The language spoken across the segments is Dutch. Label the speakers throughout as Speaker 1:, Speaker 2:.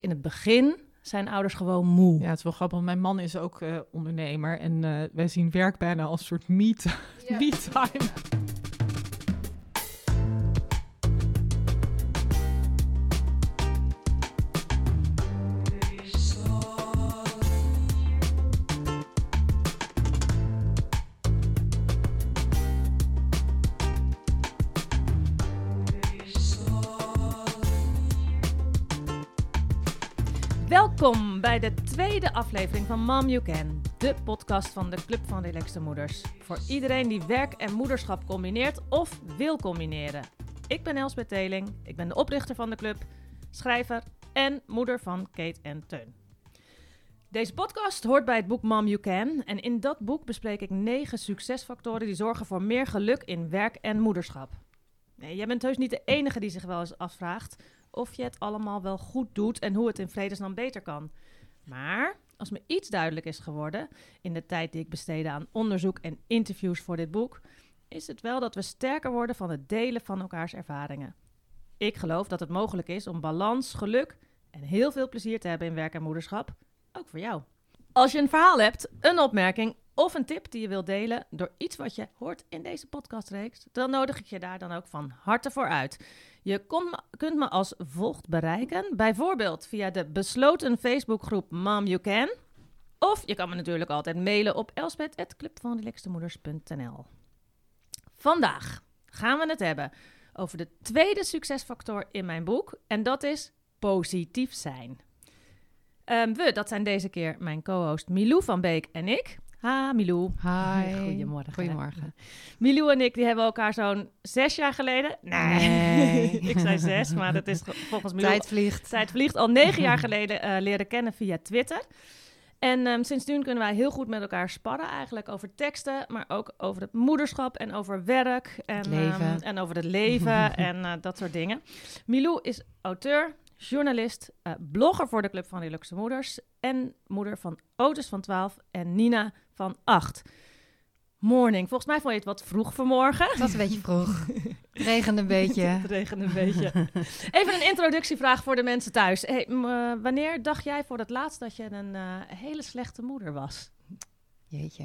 Speaker 1: In het begin zijn ouders gewoon moe.
Speaker 2: Ja, het is wel grappig. want Mijn man is ook eh, ondernemer en eh, wij zien werk bijna als een soort meet, me-time.
Speaker 1: Bij de tweede aflevering van Mom You Can, de podcast van de Club van Relaxte Moeders. Voor iedereen die werk en moederschap combineert of wil combineren. Ik ben Elsbeth Teling, ik ben de oprichter van de club, schrijver en moeder van Kate en Teun. Deze podcast hoort bij het boek Mom You Can en in dat boek bespreek ik negen succesfactoren die zorgen voor meer geluk in werk en moederschap. Nee, jij bent heus niet de enige die zich wel eens afvraagt of je het allemaal wel goed doet en hoe het in vredesnaam beter kan. Maar als me iets duidelijk is geworden in de tijd die ik besteedde aan onderzoek en interviews voor dit boek, is het wel dat we sterker worden van het delen van elkaars ervaringen. Ik geloof dat het mogelijk is om balans, geluk en heel veel plezier te hebben in werk en moederschap, ook voor jou. Als je een verhaal hebt, een opmerking of een tip die je wilt delen door iets wat je hoort in deze podcastreeks, dan nodig ik je daar dan ook van harte voor uit. Je kunt me als volgt bereiken, bijvoorbeeld via de besloten Facebookgroep Mom You Can. Of je kan me natuurlijk altijd mailen op elspet.clubvanrelaxtemoeders.nl Vandaag gaan we het hebben over de tweede succesfactor in mijn boek en dat is positief zijn. Ehm, we, dat zijn deze keer mijn co-host Milou van Beek en ik. Ha, Milou.
Speaker 3: Hi.
Speaker 1: Goedemorgen.
Speaker 3: Goedemorgen.
Speaker 1: Milou en ik die hebben elkaar zo'n zes jaar geleden.
Speaker 3: Nee.
Speaker 1: ik zei zes, maar dat is ge- volgens Milou.
Speaker 3: Tijd vliegt.
Speaker 1: Tijd vliegt al negen jaar geleden eh, leren kennen via Twitter. En ehm, sindsdien kunnen wij heel goed met elkaar sparren, eigenlijk over teksten, maar ook over het moederschap en over werk en,
Speaker 3: leven.
Speaker 1: ehm, en over het leven en eh, dat soort dingen. Milou is auteur, journalist, eh, blogger voor de Club van Relaxte Moeders en moeder van Otis van 12 en Nina van 8. Morning. Volgens mij vond je het wat vroeg vanmorgen.
Speaker 3: Het was een beetje vroeg. Het regende een beetje.
Speaker 1: Het regent een beetje. Even een introductievraag voor de mensen thuis. Hey, eh, wanneer dacht jij voor het laatst dat je een eh, hele slechte moeder was?
Speaker 3: Jeetje.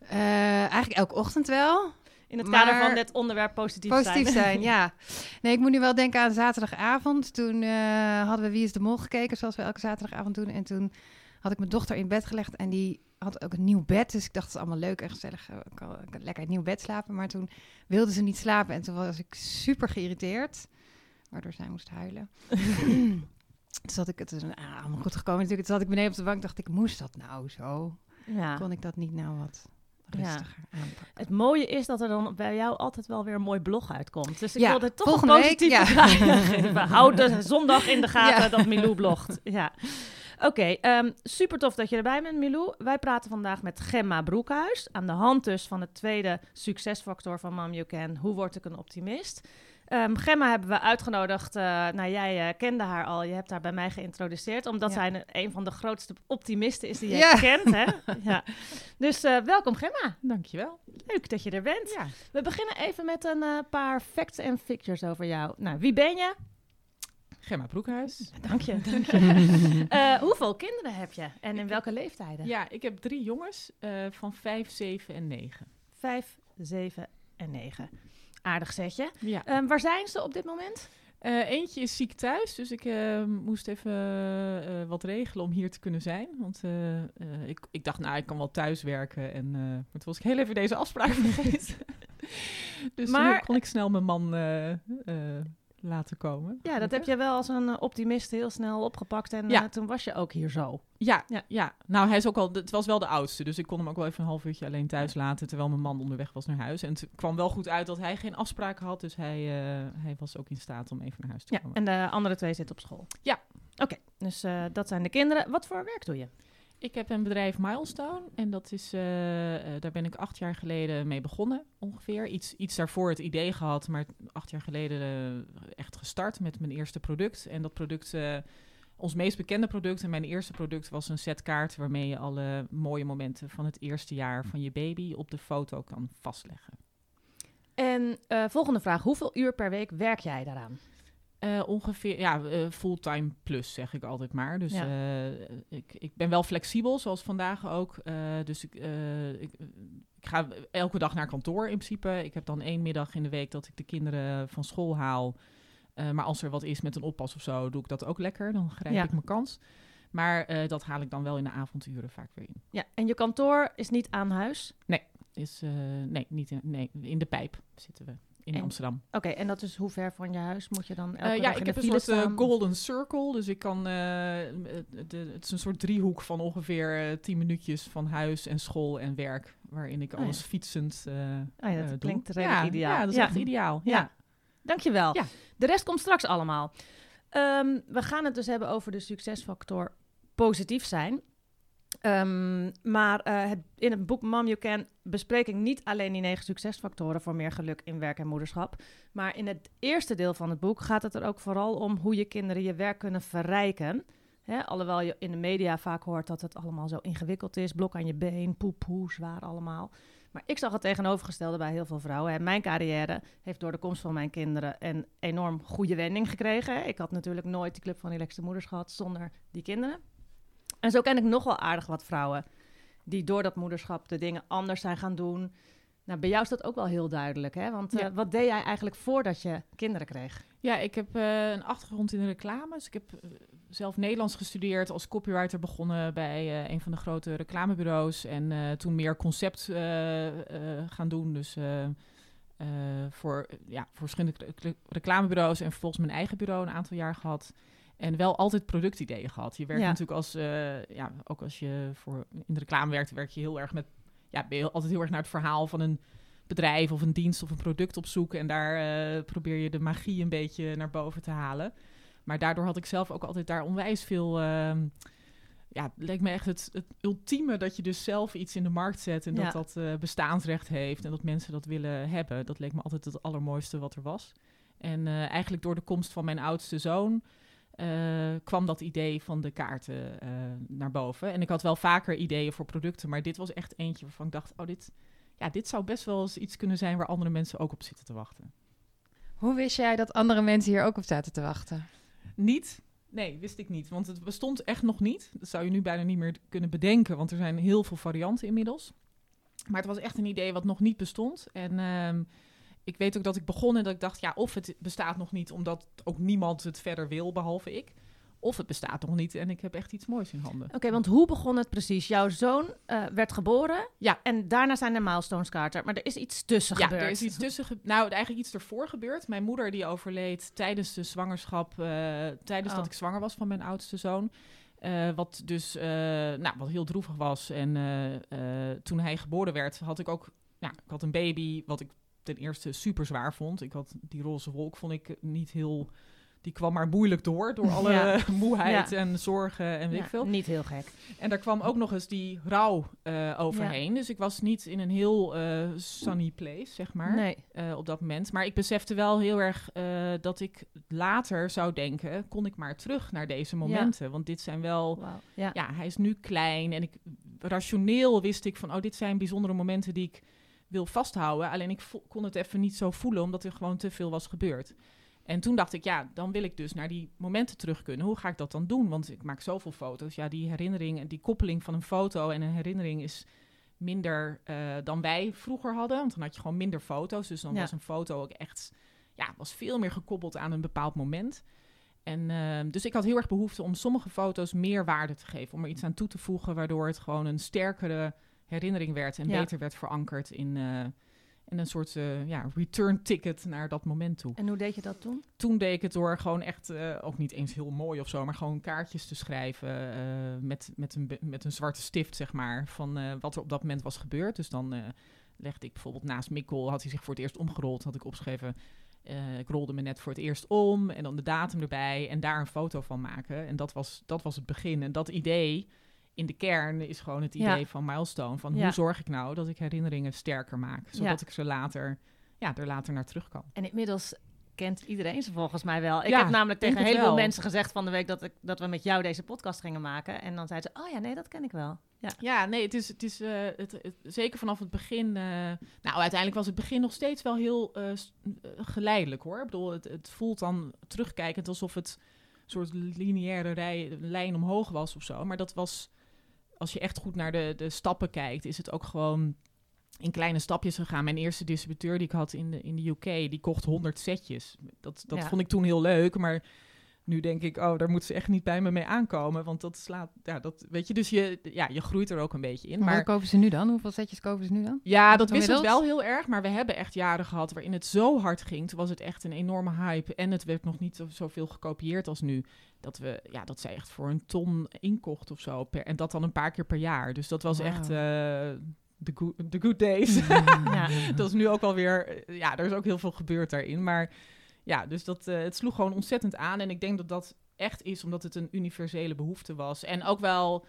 Speaker 3: Eh, eigenlijk elke ochtend wel.
Speaker 1: In het kader van dit onderwerp positief,
Speaker 3: Positief
Speaker 1: zijn.
Speaker 3: zijn, ja. Nee, ik moet nu wel denken aan zaterdagavond. Toen hadden we Wie is de Mol gekeken, zoals we elke zaterdagavond doen. En toen had ik mijn dochter in bed gelegd en die had ook een nieuw bed. Dus ik dacht, het is allemaal leuk en gezellig. eh, Ik kan, ik kan lekker in het nieuw bed slapen. Maar toen wilde ze niet slapen en toen was ik super geïrriteerd. Waardoor zij moest huilen. toen zat ik, het is ah, allemaal goed gekomen natuurlijk. Toen zat ik beneden op de bank dacht ik, moest dat nou zo?
Speaker 1: Ja.
Speaker 3: Kon ik dat niet nou wat
Speaker 1: Ja.
Speaker 3: rustiger aanpakken?
Speaker 1: Het mooie is dat er dan bij jou altijd wel weer een mooi blog uitkomt. Dus ik
Speaker 3: Ja,
Speaker 1: wilde toch een
Speaker 3: week,
Speaker 1: positieve
Speaker 3: ja.
Speaker 1: draai geven. Houd de zondag in de gaten
Speaker 3: Ja.
Speaker 1: dat Milou blogt. Ja. Oké, ehm, super tof dat je erbij bent, Milou. Wij praten vandaag met Gemma Broekhuis. Aan de hand dus van het tweede succesfactor van Mom You Can. Hoe word ik een optimist? Ehm, Gemma hebben we uitgenodigd. eh, nou, jij eh, kende haar al. Je hebt haar bij mij geïntroduceerd. Omdat
Speaker 3: Ja.
Speaker 1: zij een, een van de grootste optimisten is die jij
Speaker 3: Ja.
Speaker 1: kent. Hè? ja. Dus eh, welkom, Gemma.
Speaker 2: Dankjewel.
Speaker 1: Leuk dat je er bent. We beginnen even met een paar facts en figures over jou. Nou, wie ben je?
Speaker 2: Gemma Broekhuis.
Speaker 1: Dank je. Dank je. Eh, hoeveel kinderen heb je en in welke leeftijden?
Speaker 2: Ja, ik heb drie jongens eh, van vijf, zeven en negen.
Speaker 1: Vijf, zeven en negen. Aardig setje.
Speaker 2: Ja.
Speaker 1: Ehm, waar zijn ze op dit moment?
Speaker 2: Eh, eentje is ziek thuis, dus ik eh, moest even eh, wat regelen om hier te kunnen zijn. Want eh, eh, ik, ik dacht, nou, ik kan wel thuis werken. En, eh, maar toen was ik heel even deze afspraak vergeten. dus
Speaker 1: Maar-
Speaker 2: toen kon ik snel mijn man eh, eh, laten komen.
Speaker 1: Ja, dat heb je wel als een eh, optimist heel snel opgepakt. En
Speaker 2: Ja.
Speaker 1: eh, toen was je ook hier zo.
Speaker 2: Ja,
Speaker 1: Ja.
Speaker 2: ja. nou hij is ook al, het was wel de oudste, dus ik kon hem ook wel even een half uurtje alleen thuis laten, terwijl mijn man onderweg was naar huis. En het kwam wel goed uit dat hij geen afspraken had, dus hij, eh, hij was ook in staat om even naar huis te
Speaker 1: Ja,
Speaker 2: komen.
Speaker 1: en de andere twee zitten op school.
Speaker 2: Ja.
Speaker 1: Oké, dus dat zijn de kinderen. Wat voor werk doe je?
Speaker 2: Ik heb een bedrijf Milestone en dat is, eh, eh, daar ben ik acht jaar geleden mee begonnen ongeveer. Iets, iets daarvoor het idee gehad, maar acht jaar geleden eh, echt gestart met mijn eerste product. En dat product, ons meest bekende product en mijn eerste product was een setkaart waarmee je alle mooie momenten van het eerste jaar van je baby op de foto kan vastleggen.
Speaker 1: En volgende vraag. Hoeveel uur per week werk jij daaraan?
Speaker 2: Eh, ongeveer, ja, eh, fulltime plus zeg ik altijd maar. Dus
Speaker 1: Ja.
Speaker 2: eh, ik, ik ben wel flexibel, zoals vandaag ook. Dus ik, ik, ik ga elke dag naar kantoor in principe. Ik heb dan één middag in de week dat ik de kinderen van school haal. Maar als er wat is met een oppas of zo, doe ik dat ook lekker. Dan grijp
Speaker 1: Ja.
Speaker 2: ik mijn kans. Maar dat haal ik dan wel in de avonduren vaak weer in.
Speaker 1: Ja, en je kantoor is niet aan huis.
Speaker 2: Is, eh, nee, niet in, nee, in de pijp zitten we in
Speaker 1: En-
Speaker 2: Amsterdam.
Speaker 1: Oké, en dat is hoe ver van je huis moet je dan elke
Speaker 2: Eh, ja, ik heb
Speaker 1: de
Speaker 2: een soort eh, golden circle. Dus ik kan. eh, het- de, het is een soort driehoek van ongeveer eh, 10 minuutjes van huis en school en werk. Waarin ik
Speaker 1: Oh ja.
Speaker 2: alles fietsend. eh,
Speaker 1: Oh ja, dat
Speaker 2: eh, doe.
Speaker 1: klinkt redelijk
Speaker 2: ja,
Speaker 1: ideaal.
Speaker 2: Ja, dat is
Speaker 1: Ja.
Speaker 2: echt ideaal.
Speaker 1: Ja.
Speaker 2: Ja.
Speaker 1: Dankjewel.
Speaker 2: Ja.
Speaker 1: De rest komt straks allemaal. Ehm, we gaan het dus hebben over de succesfactor positief zijn. Ehm, maar eh, het, in het boek Mom You Can bespreek ik niet alleen die negen succesfactoren voor meer geluk in werk en moederschap. Maar in het eerste deel van het boek gaat het er ook vooral om hoe je kinderen je werk kunnen verrijken. Hè, alhoewel je in de media vaak hoort dat het allemaal zo ingewikkeld is. Blok aan je been, poep, hoe zwaar allemaal. Maar ik zag het tegenovergestelde bij heel veel vrouwen. En mijn carrière heeft door de komst van mijn kinderen een enorm goede wending gekregen. Ik had natuurlijk nooit die Club van Relaxte Moeders gehad zonder die kinderen. En zo ken ik nog wel aardig wat vrouwen die door dat moederschap de dingen anders zijn gaan doen. Nou, bij jou is dat ook wel heel duidelijk, hè? Want eh,
Speaker 2: Ja.
Speaker 1: wat deed jij eigenlijk voordat je kinderen kreeg?
Speaker 2: Ja, ik heb eh, een achtergrond in de reclame. Dus ik heb eh, zelf Nederlands gestudeerd, als copywriter begonnen bij een van de grote reclamebureaus. En toen meer concept gaan doen. Dus voor, ja, voor verschillende re- reclamebureaus en vervolgens mijn eigen bureau een aantal jaar gehad. En wel altijd productideeën gehad. Je werkt
Speaker 1: Ja.
Speaker 2: natuurlijk als, eh, ja, ook als je voor in de reclame werkt, werk je heel erg met, ja, ben je altijd heel erg naar het verhaal van een bedrijf of een dienst of een product op zoek. En daar eh, probeer je de magie een beetje naar boven te halen. Maar daardoor had ik zelf ook altijd daar onwijs veel. ehm, ja, het leek me echt het, het ultieme dat je dus zelf iets in de markt zet en
Speaker 1: Ja.
Speaker 2: dat dat eh, bestaansrecht heeft en dat mensen dat willen hebben. Dat leek me altijd het allermooiste wat er was. En eigenlijk door de komst van mijn oudste zoon eh, kwam dat idee van de kaarten eh, naar boven. En ik had wel vaker ideeën voor producten, maar dit was echt eentje waarvan ik dacht, oh dit, ja, dit zou best wel eens iets kunnen zijn waar andere mensen ook op zitten te wachten.
Speaker 3: Hoe wist jij dat andere mensen hier ook op zaten te wachten?
Speaker 2: Niet? Nee, wist ik niet. Want het bestond echt nog niet. Dat zou je nu bijna niet meer kunnen bedenken, want er zijn heel veel varianten inmiddels. Maar het was echt een idee wat nog niet bestond. En ehm, ik weet ook dat ik begon en dat ik dacht, ja, of het bestaat nog niet omdat ook niemand het verder wil, behalve ik. Of het bestaat nog niet en ik heb echt iets moois in handen.
Speaker 1: Oké, want hoe begon het precies? Jouw zoon eh, werd geboren
Speaker 2: Ja.
Speaker 1: en daarna zijn de milestones kaarten. Maar er is iets tussen
Speaker 2: Ja,
Speaker 1: gebeurd.
Speaker 2: er is iets tussen. nou, eigenlijk iets ervoor gebeurd. Mijn moeder die overleed tijdens de zwangerschap, eh, tijdens
Speaker 1: Oh.
Speaker 2: dat ik zwanger was van mijn oudste zoon. Eh, wat dus, nou, wat heel droevig was. En toen hij geboren werd, had ik ook, ja, ik had een baby, wat ik ten eerste super zwaar vond. Ik had die roze wolk, vond ik niet heel, die kwam maar moeilijk door, door alle
Speaker 1: Ja.
Speaker 2: moeheid
Speaker 1: Ja.
Speaker 2: en zorgen en weet ik veel.
Speaker 1: Niet heel gek.
Speaker 2: En daar kwam ook nog eens die rouw eh, overheen. Dus ik was niet in een heel eh, sunny place, zeg maar,
Speaker 1: Nee.
Speaker 2: eh, op dat moment. Maar ik besefte wel heel erg dat ik later zou denken... kon ik maar terug naar deze momenten. Want dit zijn wel...
Speaker 1: Ja.
Speaker 2: Ja, hij is nu klein en ik, rationeel wist ik van... oh, dit zijn bijzondere momenten die ik wil vasthouden. Alleen ik kon het even niet zo voelen, omdat er gewoon te veel was gebeurd. En toen dacht ik, ja, dan wil ik dus naar die momenten terug kunnen. Hoe ga ik dat dan doen? Want ik maak zoveel foto's. Ja, die herinnering en die koppeling van een foto en een herinnering is minder eh, dan wij vroeger hadden. Want dan had je gewoon minder foto's. Dus dan
Speaker 1: Ja.
Speaker 2: was een foto ook echt, ja, was veel meer gekoppeld aan een bepaald moment. En ehm, dus ik had heel erg behoefte om sommige foto's meer waarde te geven. Om er iets aan toe te voegen, waardoor het gewoon een sterkere herinnering werd en
Speaker 1: Ja.
Speaker 2: beter werd verankerd in, eh, in een soort eh, ja, return ticket naar dat moment toe.
Speaker 1: En hoe deed je dat toen?
Speaker 2: Toen deed ik het door gewoon echt, eh, ook niet eens heel mooi of zo, maar gewoon kaartjes te schrijven met, met, een, met een zwarte stift, zeg maar, van wat er op dat moment was gebeurd. Dus dan legde ik bijvoorbeeld naast Mikkel, had hij zich voor het eerst omgerold, had ik opgeschreven, ik rolde me net voor het eerst om en dan de datum erbij en daar een foto van maken. En dat was, dat was het begin. En dat idee in de kern is gewoon het idee
Speaker 1: Ja.
Speaker 2: van Milestone. Van hoe zorg ik nou dat ik herinneringen sterker maak, zodat ik ze later, ja, er later naar terug kan.
Speaker 1: En inmiddels kent iedereen ze volgens mij wel. Ik
Speaker 2: Ja,
Speaker 1: heb namelijk tegen een heleboel
Speaker 2: wel.
Speaker 1: mensen gezegd van de week dat, ik, dat we met jou deze podcast gingen maken. En dan zeiden ze, oh ja, nee, dat ken ik wel. Ja,
Speaker 2: Ja, nee, het is, het is eh, het, het- zeker vanaf het begin. eh, nou, uiteindelijk was het begin nog steeds wel heel eh, geleidelijk hoor. Ik bedoel, het, het voelt dan terugkijkend alsof het een soort lineaire rij, lijn omhoog was of zo. Maar dat was, als je echt goed naar de, de stappen kijkt, is het ook gewoon in kleine stapjes gegaan. Mijn eerste distributeur die ik had in de, in de UK, die kocht 100 setjes. Dat, dat
Speaker 1: Ja.
Speaker 2: vond ik toen heel leuk, maar nu denk ik, oh, daar moet ze echt niet bij me mee aankomen. Want dat slaat, ja, dat weet je, dus je, ja, je groeit er ook een beetje in.
Speaker 3: Maar
Speaker 2: Maar
Speaker 3: kopen ze nu dan? Hoeveel setjes kopen ze nu dan?
Speaker 2: ja, dat wisselt wel heel erg. Maar we hebben echt jaren gehad waarin het zo hard ging. Toen was het echt een enorme hype. En het werd nog niet zo- zoveel gekopieerd als nu. Dat we, ja, dat zij echt voor een ton inkocht of zo. Per, en dat dan een paar keer per jaar. Dus dat was echt eh, de good, the good days.
Speaker 1: ja.
Speaker 2: dat is nu ook wel weer, eh, ja, er is ook heel veel gebeurd daarin. Maar ja, dus dat, eh, het sloeg gewoon ontzettend aan. En ik denk dat dat echt is omdat het een universele behoefte was. En ook wel,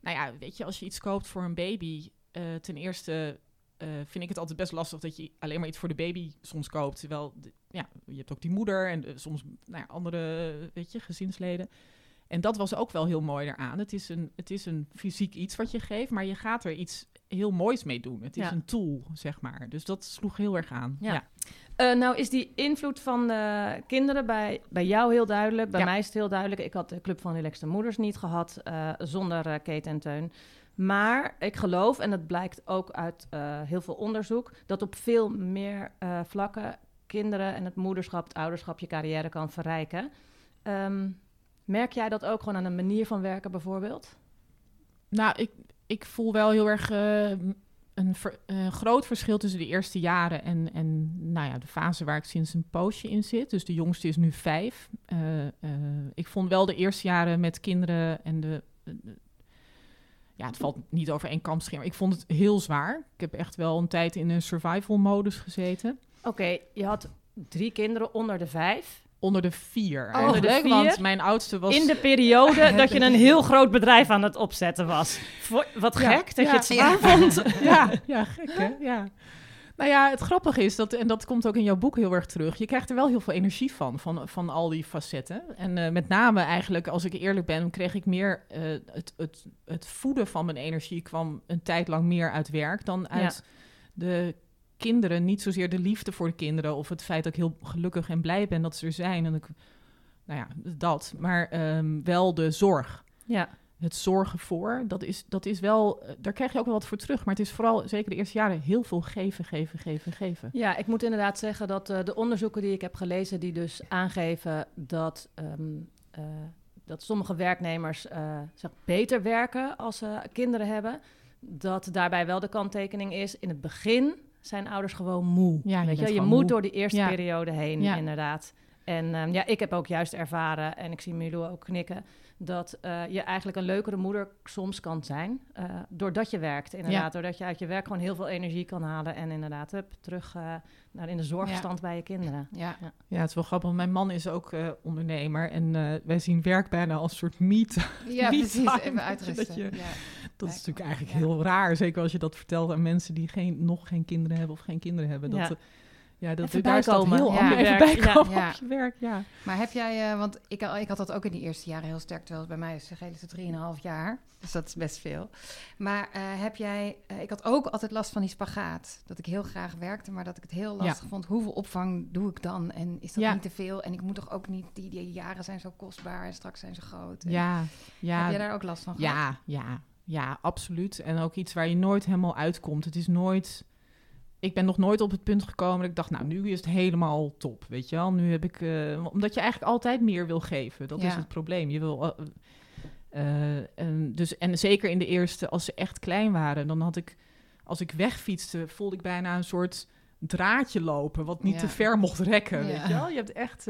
Speaker 2: nou ja, weet je, als je iets koopt voor een baby, eh, ten eerste eh, vind ik het altijd best lastig dat je alleen maar iets voor de baby soms koopt. Terwijl, ja, je hebt ook die moeder en soms nou ja, andere, weet je, gezinsleden. En dat was ook wel heel mooi eraan. Het is, een, het is een fysiek iets wat je geeft, maar je gaat er iets heel moois mee doen. Het is
Speaker 1: Ja.
Speaker 2: een tool, zeg maar. Dus dat sloeg heel erg aan.
Speaker 1: Ja.
Speaker 2: Ja.
Speaker 1: Eh, nou is die invloed van de kinderen bij, bij jou heel duidelijk. Bij
Speaker 2: Ja.
Speaker 1: mij is het heel duidelijk. Ik had de Club van Relaxte Moeders niet gehad eh, zonder eh, Kate en Teun. Maar ik geloof, en dat blijkt ook uit heel veel onderzoek... dat op veel meer vlakken kinderen en het moederschap, het ouderschap... je carrière kan verrijken. Ehm, merk jij dat ook gewoon aan een manier van werken bijvoorbeeld?
Speaker 2: Nou, ik, ik voel wel heel erg eh, een groot verschil tussen de eerste jaren en, en nou ja, de fase waar ik sinds een poosje in zit. Dus de jongste is nu vijf. Eh, eh, ik vond wel de eerste jaren met kinderen en de. ja, het valt niet over één kam te scheren, maar Ik vond het heel zwaar. Ik heb echt wel een tijd in een survival modus gezeten.
Speaker 1: Oké, je had drie kinderen onder de vijf.
Speaker 2: Onder de vier.
Speaker 1: onder de
Speaker 2: eigenlijk,
Speaker 1: vier?
Speaker 2: Want mijn oudste was.
Speaker 1: In de periode dat je een heel groot bedrijf aan het opzetten was. Voor- wat
Speaker 2: Ja,
Speaker 1: gek dat
Speaker 2: ja.
Speaker 1: je het zwaar vond.
Speaker 2: ja, ja, gek hè? Ja. Nou ja, het grappige is, dat, en dat komt ook in jouw boek heel erg terug, je krijgt er wel heel veel energie van, van, van al die facetten. En eh, met name eigenlijk, als ik eerlijk ben, kreeg ik meer, eh, het, het, het voeden van mijn energie kwam een tijd lang meer uit werk dan uit de kinderen. Niet zozeer de liefde voor de kinderen of het feit dat ik heel gelukkig en blij ben dat ze er zijn. En ik, nou ja, dat. Maar ehm, wel de zorg
Speaker 1: Ja,
Speaker 2: het zorgen voor, dat is, dat is wel, eh, daar krijg je ook wel wat voor terug. Maar het is vooral, zeker de eerste jaren, heel veel geven, geven, geven, geven.
Speaker 1: ja ik moet inderdaad zeggen dat eh, de onderzoeken die ik heb gelezen, die dus aangeven dat, ehm, eh, dat sommige werknemers eh, zeg, beter werken als ze kinderen hebben, dat daarbij wel de kanttekening is, in het begin zijn ouders gewoon moe.
Speaker 2: Ja, je
Speaker 1: Weet je, je moet
Speaker 2: moe.
Speaker 1: door die eerste
Speaker 2: Ja.
Speaker 1: periode heen,
Speaker 2: Ja.
Speaker 1: inderdaad. En ehm, ja, ik heb ook juist ervaren, en ik zie Milou ook knikken, dat eh, je eigenlijk een leukere moeder soms kan zijn. eh, doordat je werkt, inderdaad.
Speaker 2: Ja.
Speaker 1: Doordat je uit je werk gewoon heel veel energie kan halen. En inderdaad, hup, terug eh, naar in de zorgstand bij je kinderen.
Speaker 3: Ja.
Speaker 2: Ja, het is wel grappig. want Mijn man is ook eh, ondernemer en eh, wij zien werk bijna als een soort meet.
Speaker 3: Ja, precies.
Speaker 2: time,
Speaker 3: Even uitrusten.
Speaker 2: dat je-
Speaker 3: Ja.
Speaker 2: Dat is natuurlijk eigenlijk
Speaker 3: Ja.
Speaker 2: heel raar. Zeker als je dat vertelt aan mensen die geen, nog geen kinderen hebben of geen kinderen hebben. Dat,
Speaker 1: Ja.
Speaker 2: eh, dat, daar is dat heel
Speaker 3: Ja.
Speaker 2: Even
Speaker 1: Werk, ja.
Speaker 2: op je werk, ja.
Speaker 3: Maar heb jij, eh, want ik, ik had dat ook in die eerste jaren heel sterk, terwijl het bij mij is geheel is 3,5 jaar. Dus dat is best veel. Maar eh, heb jij, eh, ik had ook altijd last van die spagaat. Dat ik heel graag werkte, maar dat ik het heel lastig vond. Hoeveel opvang doe ik dan? En is dat niet te veel? En ik moet toch ook niet, die, die jaren zijn zo kostbaar en straks zijn ze groot. En
Speaker 2: Ja, ja,
Speaker 3: Heb jij daar ook last van gehad?
Speaker 2: Ja, ja, ja, absoluut. En ook iets waar je nooit helemaal uitkomt. Het is nooit. Ik ben nog nooit op het punt gekomen dat ik dacht, nou, nu is het helemaal top, weet je wel. Nu heb ik, eh, omdat je eigenlijk altijd meer wil geven. Dat is het probleem. Je wil, eh, eh, en, dus, en zeker in de eerste, als ze echt klein waren, dan had ik, als ik wegfietste, voelde ik bijna een soort draadje lopen, wat niet
Speaker 3: Ja.
Speaker 2: te ver mocht rekken,
Speaker 3: Ja.
Speaker 2: weet je wel. Je hebt echt,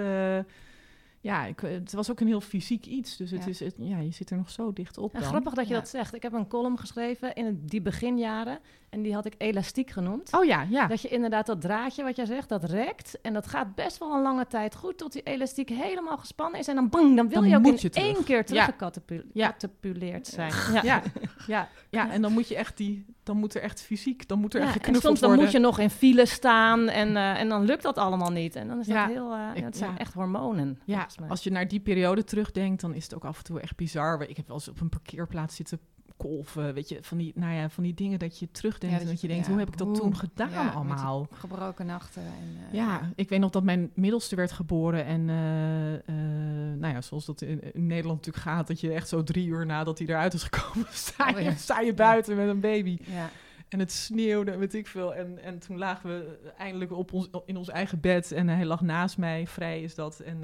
Speaker 2: ja, ik, het was ook een heel fysiek iets, dus het
Speaker 3: Ja.
Speaker 2: is, het, ja, je zit er nog zo dicht op
Speaker 1: Ja,
Speaker 2: dan.
Speaker 1: grappig dat je
Speaker 3: Ja.
Speaker 1: dat zegt. Ik heb een column geschreven in het- die beginjaren. En die had ik elastiek genoemd.
Speaker 2: Oh ja, ja.
Speaker 1: Dat je inderdaad dat draadje wat jij zegt, dat rekt. En dat gaat best wel een lange tijd goed tot die elastiek helemaal gespannen is. En dan bang, dan wil
Speaker 2: Dan
Speaker 1: je ook in
Speaker 2: je terug.
Speaker 1: één keer teruggecatapuleerd
Speaker 2: Ja.
Speaker 1: zijn.
Speaker 2: Ja, ja, ja, en dan moet je echt die, dan moet er echt fysiek, dan moet er
Speaker 1: Ja,
Speaker 2: echt
Speaker 1: en
Speaker 2: geknuffeld
Speaker 1: soms dan
Speaker 2: worden.
Speaker 1: moet je nog in file staan en, eh, en dan lukt dat allemaal niet. En dan is
Speaker 2: Ja,
Speaker 1: dat heel, eh,
Speaker 2: ik-
Speaker 1: dat zijn echt hormonen.
Speaker 2: Ja, als je naar die periode terugdenkt, dan is het ook af en toe echt bizar. Ik heb wel eens op een parkeerplaats zitten kolven, weet je, van die, nou ja, van die dingen dat je terugdenkt
Speaker 3: Ja,
Speaker 2: en
Speaker 3: dat
Speaker 2: je
Speaker 3: je-
Speaker 2: denkt,
Speaker 3: ja,
Speaker 2: hoe heb ik dat
Speaker 3: hoe-
Speaker 2: toen gedaan
Speaker 3: ja,
Speaker 2: allemaal?
Speaker 3: Gebroken nachten. En, eh,
Speaker 2: Ja, ik weet nog dat mijn middelste werd geboren. En eh, eh, nou ja, zoals dat in, in Nederland natuurlijk gaat, dat je echt zo drie uur nadat hij eruit is gekomen, sta je,
Speaker 3: Oh
Speaker 2: sta je buiten met een baby.
Speaker 3: ja.
Speaker 2: En het sneeuwde, en weet ik veel. En, en toen lagen we eindelijk op ons, in ons eigen bed. En hij lag naast mij, vrij is dat. En,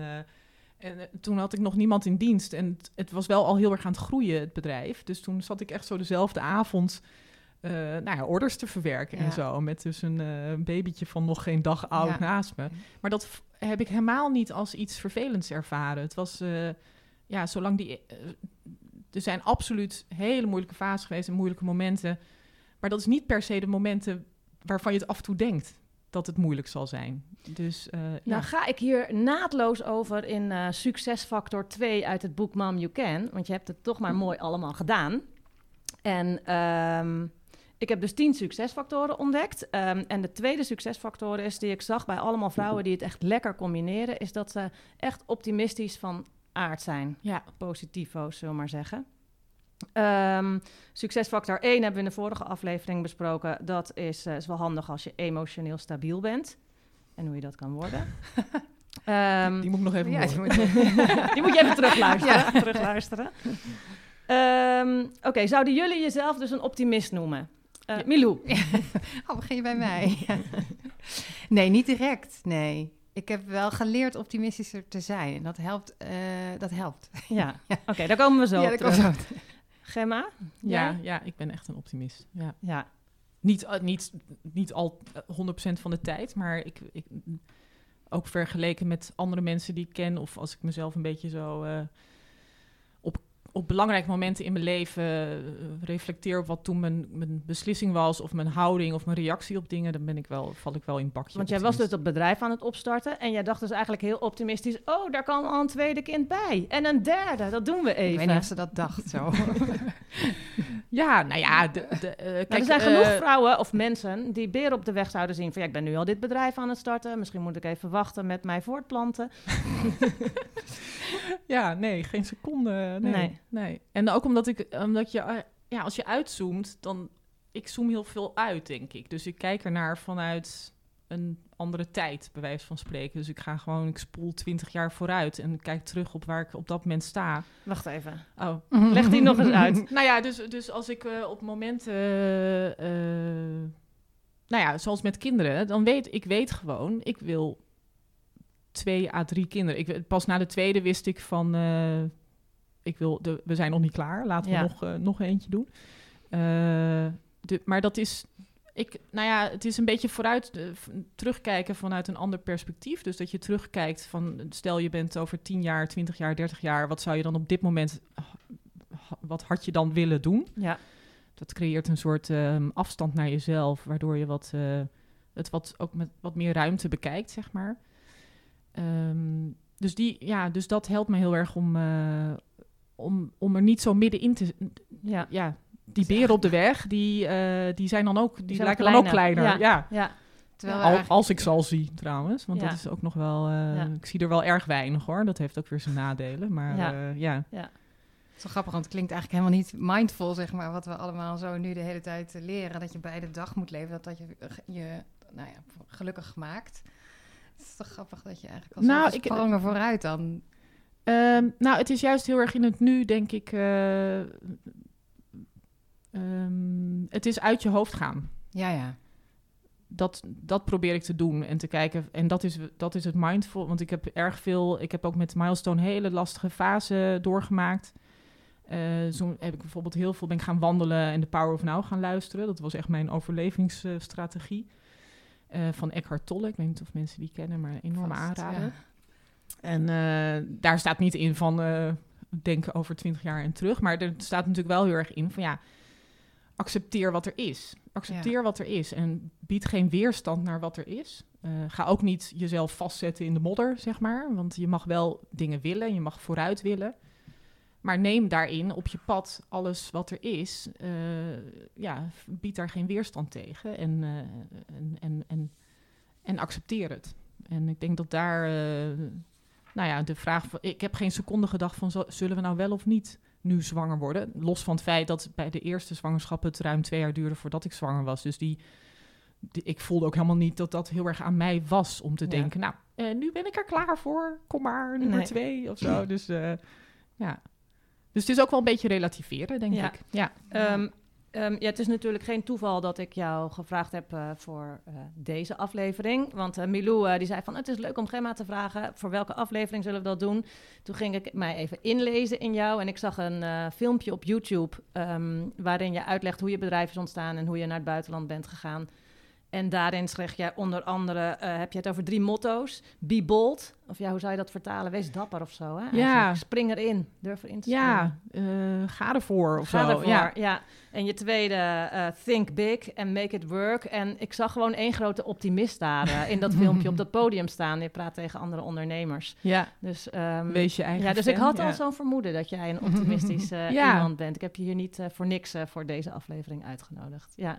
Speaker 2: en eh, toen had ik nog niemand in dienst. En het, het was wel al heel erg aan het groeien, het bedrijf. Dus toen zat ik echt zo dezelfde avond... eh, nou ja, orders te verwerken en zo. Met dus een eh, babytje van nog geen dag oud
Speaker 3: Ja.
Speaker 2: naast me. Maar dat heb ik helemaal niet als iets vervelends ervaren. Het was, ja, zolang die... er zijn absoluut hele moeilijke fases geweest en moeilijke momenten. Maar dat is niet per se de momenten waarvan je het af en toe denkt dat het moeilijk zal zijn. Dus ja.
Speaker 1: Nou ga ik hier naadloos over in eh, succesfactor 2 uit het boek Mom You Can. Want je hebt het toch maar mooi allemaal gedaan. En ehm, ik heb dus tien succesfactoren ontdekt. Ehm, en de tweede succesfactor is die ik zag bij allemaal vrouwen die het echt lekker combineren... is dat ze echt optimistisch van aard zijn.
Speaker 2: ja,
Speaker 1: Positivo's, zullen we maar zeggen. Ehm, succesfactor 1 hebben we in de vorige aflevering besproken. Dat is, eh, is wel handig als je emotioneel stabiel bent. En hoe je dat kan worden. Ehm,
Speaker 2: die moet ik nog even
Speaker 3: Ja,
Speaker 2: horen.
Speaker 3: je moet-
Speaker 1: die moet je even terugluisteren. terugluisteren. Ehm, Oké, zouden jullie jezelf dus een optimist noemen? Eh,
Speaker 2: Ja.
Speaker 1: Milou.
Speaker 3: Oh, begin je bij mij? nee, niet direct. Nee. Ik heb wel geleerd optimistischer te zijn. En dat helpt. eh, dat helpt.
Speaker 1: Ja, oké, daar komen we zo
Speaker 3: ja,
Speaker 1: op terug.
Speaker 3: komt zo.
Speaker 1: Gemma?
Speaker 2: Ja,
Speaker 1: Jij?
Speaker 2: ja, ik ben echt een optimist. Ja.
Speaker 1: Ja.
Speaker 2: Niet, eh, niet, niet al eh, 100% van de tijd, maar ik, ik, ook vergeleken met andere mensen die ik ken, of als ik mezelf een beetje zo eh, op, belangrijke momenten in mijn leven eh, reflecteer op wat toen mijn, mijn beslissing was, of mijn houding of mijn reactie op dingen, dan ben ik wel, val ik wel in bakje.
Speaker 1: Want jij was dus dat bedrijf aan het opstarten en jij dacht dus eigenlijk heel optimistisch... oh, daar kan al een tweede kind bij. En een derde, dat doen we
Speaker 3: Ik
Speaker 1: even.
Speaker 3: weet niet of ze dat dacht zo.
Speaker 2: Ja, nou ja, de, de, eh, kijk,
Speaker 1: er zijn
Speaker 2: eh,
Speaker 1: genoeg vrouwen of mensen die beren op de weg zouden zien van... ja, ik ben nu al dit bedrijf aan het starten. Misschien moet ik even wachten met mij voortplanten.
Speaker 2: Ja, nee, geen seconde. Nee.
Speaker 1: Nee.
Speaker 2: nee. En ook omdat ik, omdat je, eh, ja, als je uitzoomt, dan, ik zoom heel veel uit, denk ik. Dus ik kijk ernaar vanuit een andere tijd, bij wijze van spreken. Dus ik ga gewoon, ik spoel twintig jaar vooruit en kijk terug op waar ik op dat moment sta.
Speaker 1: Wacht even.
Speaker 2: Oh.
Speaker 1: Leg die nog eens uit.
Speaker 2: nou ja, dus, dus als ik eh, op momenten, eh, nou ja, zoals met kinderen, dan weet ik weet gewoon, ik wil twee à drie kinderen. Ik, pas na de tweede wist ik van, ik wil, de, we zijn nog niet klaar, laten we
Speaker 1: Ja.
Speaker 2: nog, nog eentje doen. De, maar dat is, ik, nou ja, het is een beetje vooruit eh, terugkijken vanuit een ander perspectief. Dus dat je terugkijkt van, stel je bent over 10 jaar, 20 jaar, 30 jaar, wat zou je dan op dit moment, ha- wat had je dan willen doen?
Speaker 1: Ja,
Speaker 2: Dat creëert een soort ehm, afstand naar jezelf, waardoor je wat, eh, het wat, ook met wat meer ruimte bekijkt, zeg maar. Ehm, dus, die, ja, dus dat helpt me heel erg om, eh, om, om er niet zo middenin te...
Speaker 1: ja,
Speaker 2: Ja, die beren op de weg, die, eh, die zijn dan ook, die, lijken dan ook
Speaker 1: kleiner.
Speaker 2: Ja.
Speaker 1: ja.
Speaker 3: Terwijl we
Speaker 2: Al-
Speaker 3: eigenlijk-
Speaker 2: als ik ze al zie, trouwens. Want dat is ook nog wel... eh. Ik zie er wel erg weinig, hoor. Dat heeft ook weer zijn nadelen. Maar
Speaker 1: Ja.
Speaker 2: ja, ja.
Speaker 3: Het is wel grappig, want het klinkt eigenlijk helemaal niet mindful, zeg maar, wat we allemaal zo nu de hele tijd eh, leren. Dat je bij de dag moet leven, dat dat je je nou ja, gelukkig maakt. Het is toch grappig dat je eigenlijk al
Speaker 2: Nou, ik-
Speaker 3: sprongen vooruit dan.
Speaker 2: Ehm, nou, het is juist heel erg in het nu, denk ik. eh, ehm, het is uit je hoofd gaan.
Speaker 3: Ja, ja.
Speaker 2: Dat, dat probeer ik te doen en te kijken. En dat is, dat is het mindful. Want ik heb erg veel. Ik heb ook met Milestone hele lastige fase doorgemaakt. Eh zo heb ik bijvoorbeeld heel veel ben ik gaan wandelen en de Power of Now gaan luisteren. Dat was echt mijn overlevingsstrategie. Eh, van Eckhart Tolle. Ik weet niet of mensen die kennen, maar aanrader.
Speaker 3: ja.
Speaker 2: En eh, daar staat niet in van denken over twintig jaar en terug. Maar er staat natuurlijk wel heel erg in van ja, accepteer wat er is. Accepteer wat er is en bied geen weerstand naar wat er is. Eh, ga ook niet jezelf vastzetten in de modder, zeg maar. Want je mag wel dingen willen, je mag vooruit willen. Maar neem daarin op je pad alles wat er is. eh, ja, bied daar geen weerstand tegen. En, eh, en, en, en, en accepteer het. En ik denk dat daar, nou ja, de vraag van, ik heb geen seconde gedacht van, zullen we nou wel of niet nu zwanger worden? Los van het feit dat bij de eerste zwangerschap het ruim twee jaar duurde voordat ik zwanger was. Dus die, die- ik voelde ook helemaal niet dat dat heel erg aan mij was om te
Speaker 1: Ja.
Speaker 2: denken, nou, eh, nu ben ik er klaar voor, kom maar, nummer
Speaker 1: Nee.
Speaker 2: twee of zo. Dus eh, ja. Dus het is ook wel een beetje relativeren, denk
Speaker 1: Ja.
Speaker 2: ik. Ja.
Speaker 1: Ehm, ehm, ja, het is natuurlijk geen toeval dat ik jou gevraagd heb eh, voor eh, deze aflevering. Want eh, Milou die zei van het is leuk om Gemma te vragen voor welke aflevering zullen we dat doen. Toen ging ik mij even inlezen in jou en ik zag een filmpje op YouTube ehm, waarin je uitlegt hoe je bedrijf is ontstaan en hoe je naar het buitenland bent gegaan. En daarin schreef jij onder andere, heb je het over drie motto's. Be bold, of ja, hoe zou je dat vertalen? Wees dapper of zo, hè?
Speaker 2: Ja.
Speaker 1: Spring erin, durf erin te springen.
Speaker 2: Ja, eh, ga ervoor of
Speaker 1: Ga
Speaker 2: zo.
Speaker 1: ervoor,
Speaker 2: Ja.
Speaker 1: ja. En je tweede, eh, think big and make it work. En ik zag gewoon één grote optimist daar eh, in dat filmpje op dat podium staan. Je praat tegen andere ondernemers.
Speaker 2: ja,
Speaker 1: Dus, ehm,
Speaker 2: wees je eigen
Speaker 1: ja, dus ik had
Speaker 2: ja.
Speaker 1: al zo'n vermoeden dat jij een optimistisch
Speaker 2: Ja.
Speaker 1: iemand bent. Ik heb je hier niet voor niks voor deze aflevering uitgenodigd. Ja.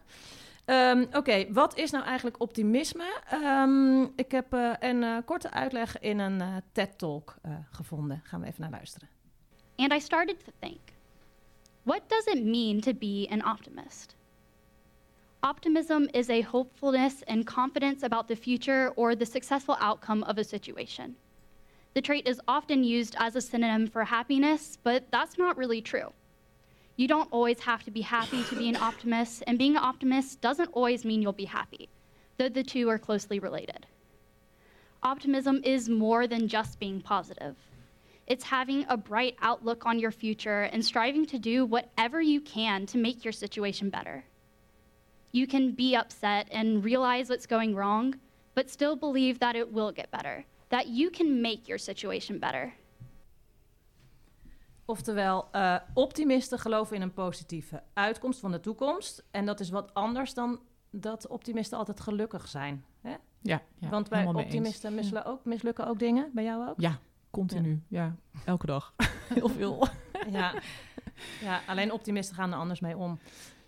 Speaker 1: Ehm, Oké, wat is nou eigenlijk optimisme? Ehm, ik heb eh, een eh, korte uitleg in een eh, TED-talk gevonden. Gaan we even naar luisteren.
Speaker 4: And I started to think what does it mean to be an optimist? Optimism is a hopefulness and confidence about the future or the successful outcome of a situation. The trait is often used as a synonym for happiness, but that's not really true. You don't always have to be happy to be an optimist, and being an optimist doesn't always mean you'll be happy, though the two are closely related. Optimism is more than just being positive. It's having a bright outlook on your future and striving to do whatever you can to make your situation better. You can be upset and realize what's going wrong, but still believe that it will get better, that you can make your situation better.
Speaker 1: Oftewel, eh, optimisten geloven in een positieve uitkomst van de toekomst. En dat is wat anders dan dat optimisten altijd gelukkig zijn. Hè?
Speaker 2: Ja, ja,
Speaker 1: Want bij
Speaker 2: eens.
Speaker 1: optimisten mislukken ook, mislukken ook dingen. Bij jou ook?
Speaker 2: Ja, continu. Ja, elke dag. Heel veel.
Speaker 1: Ja. ja, alleen optimisten gaan er anders mee om.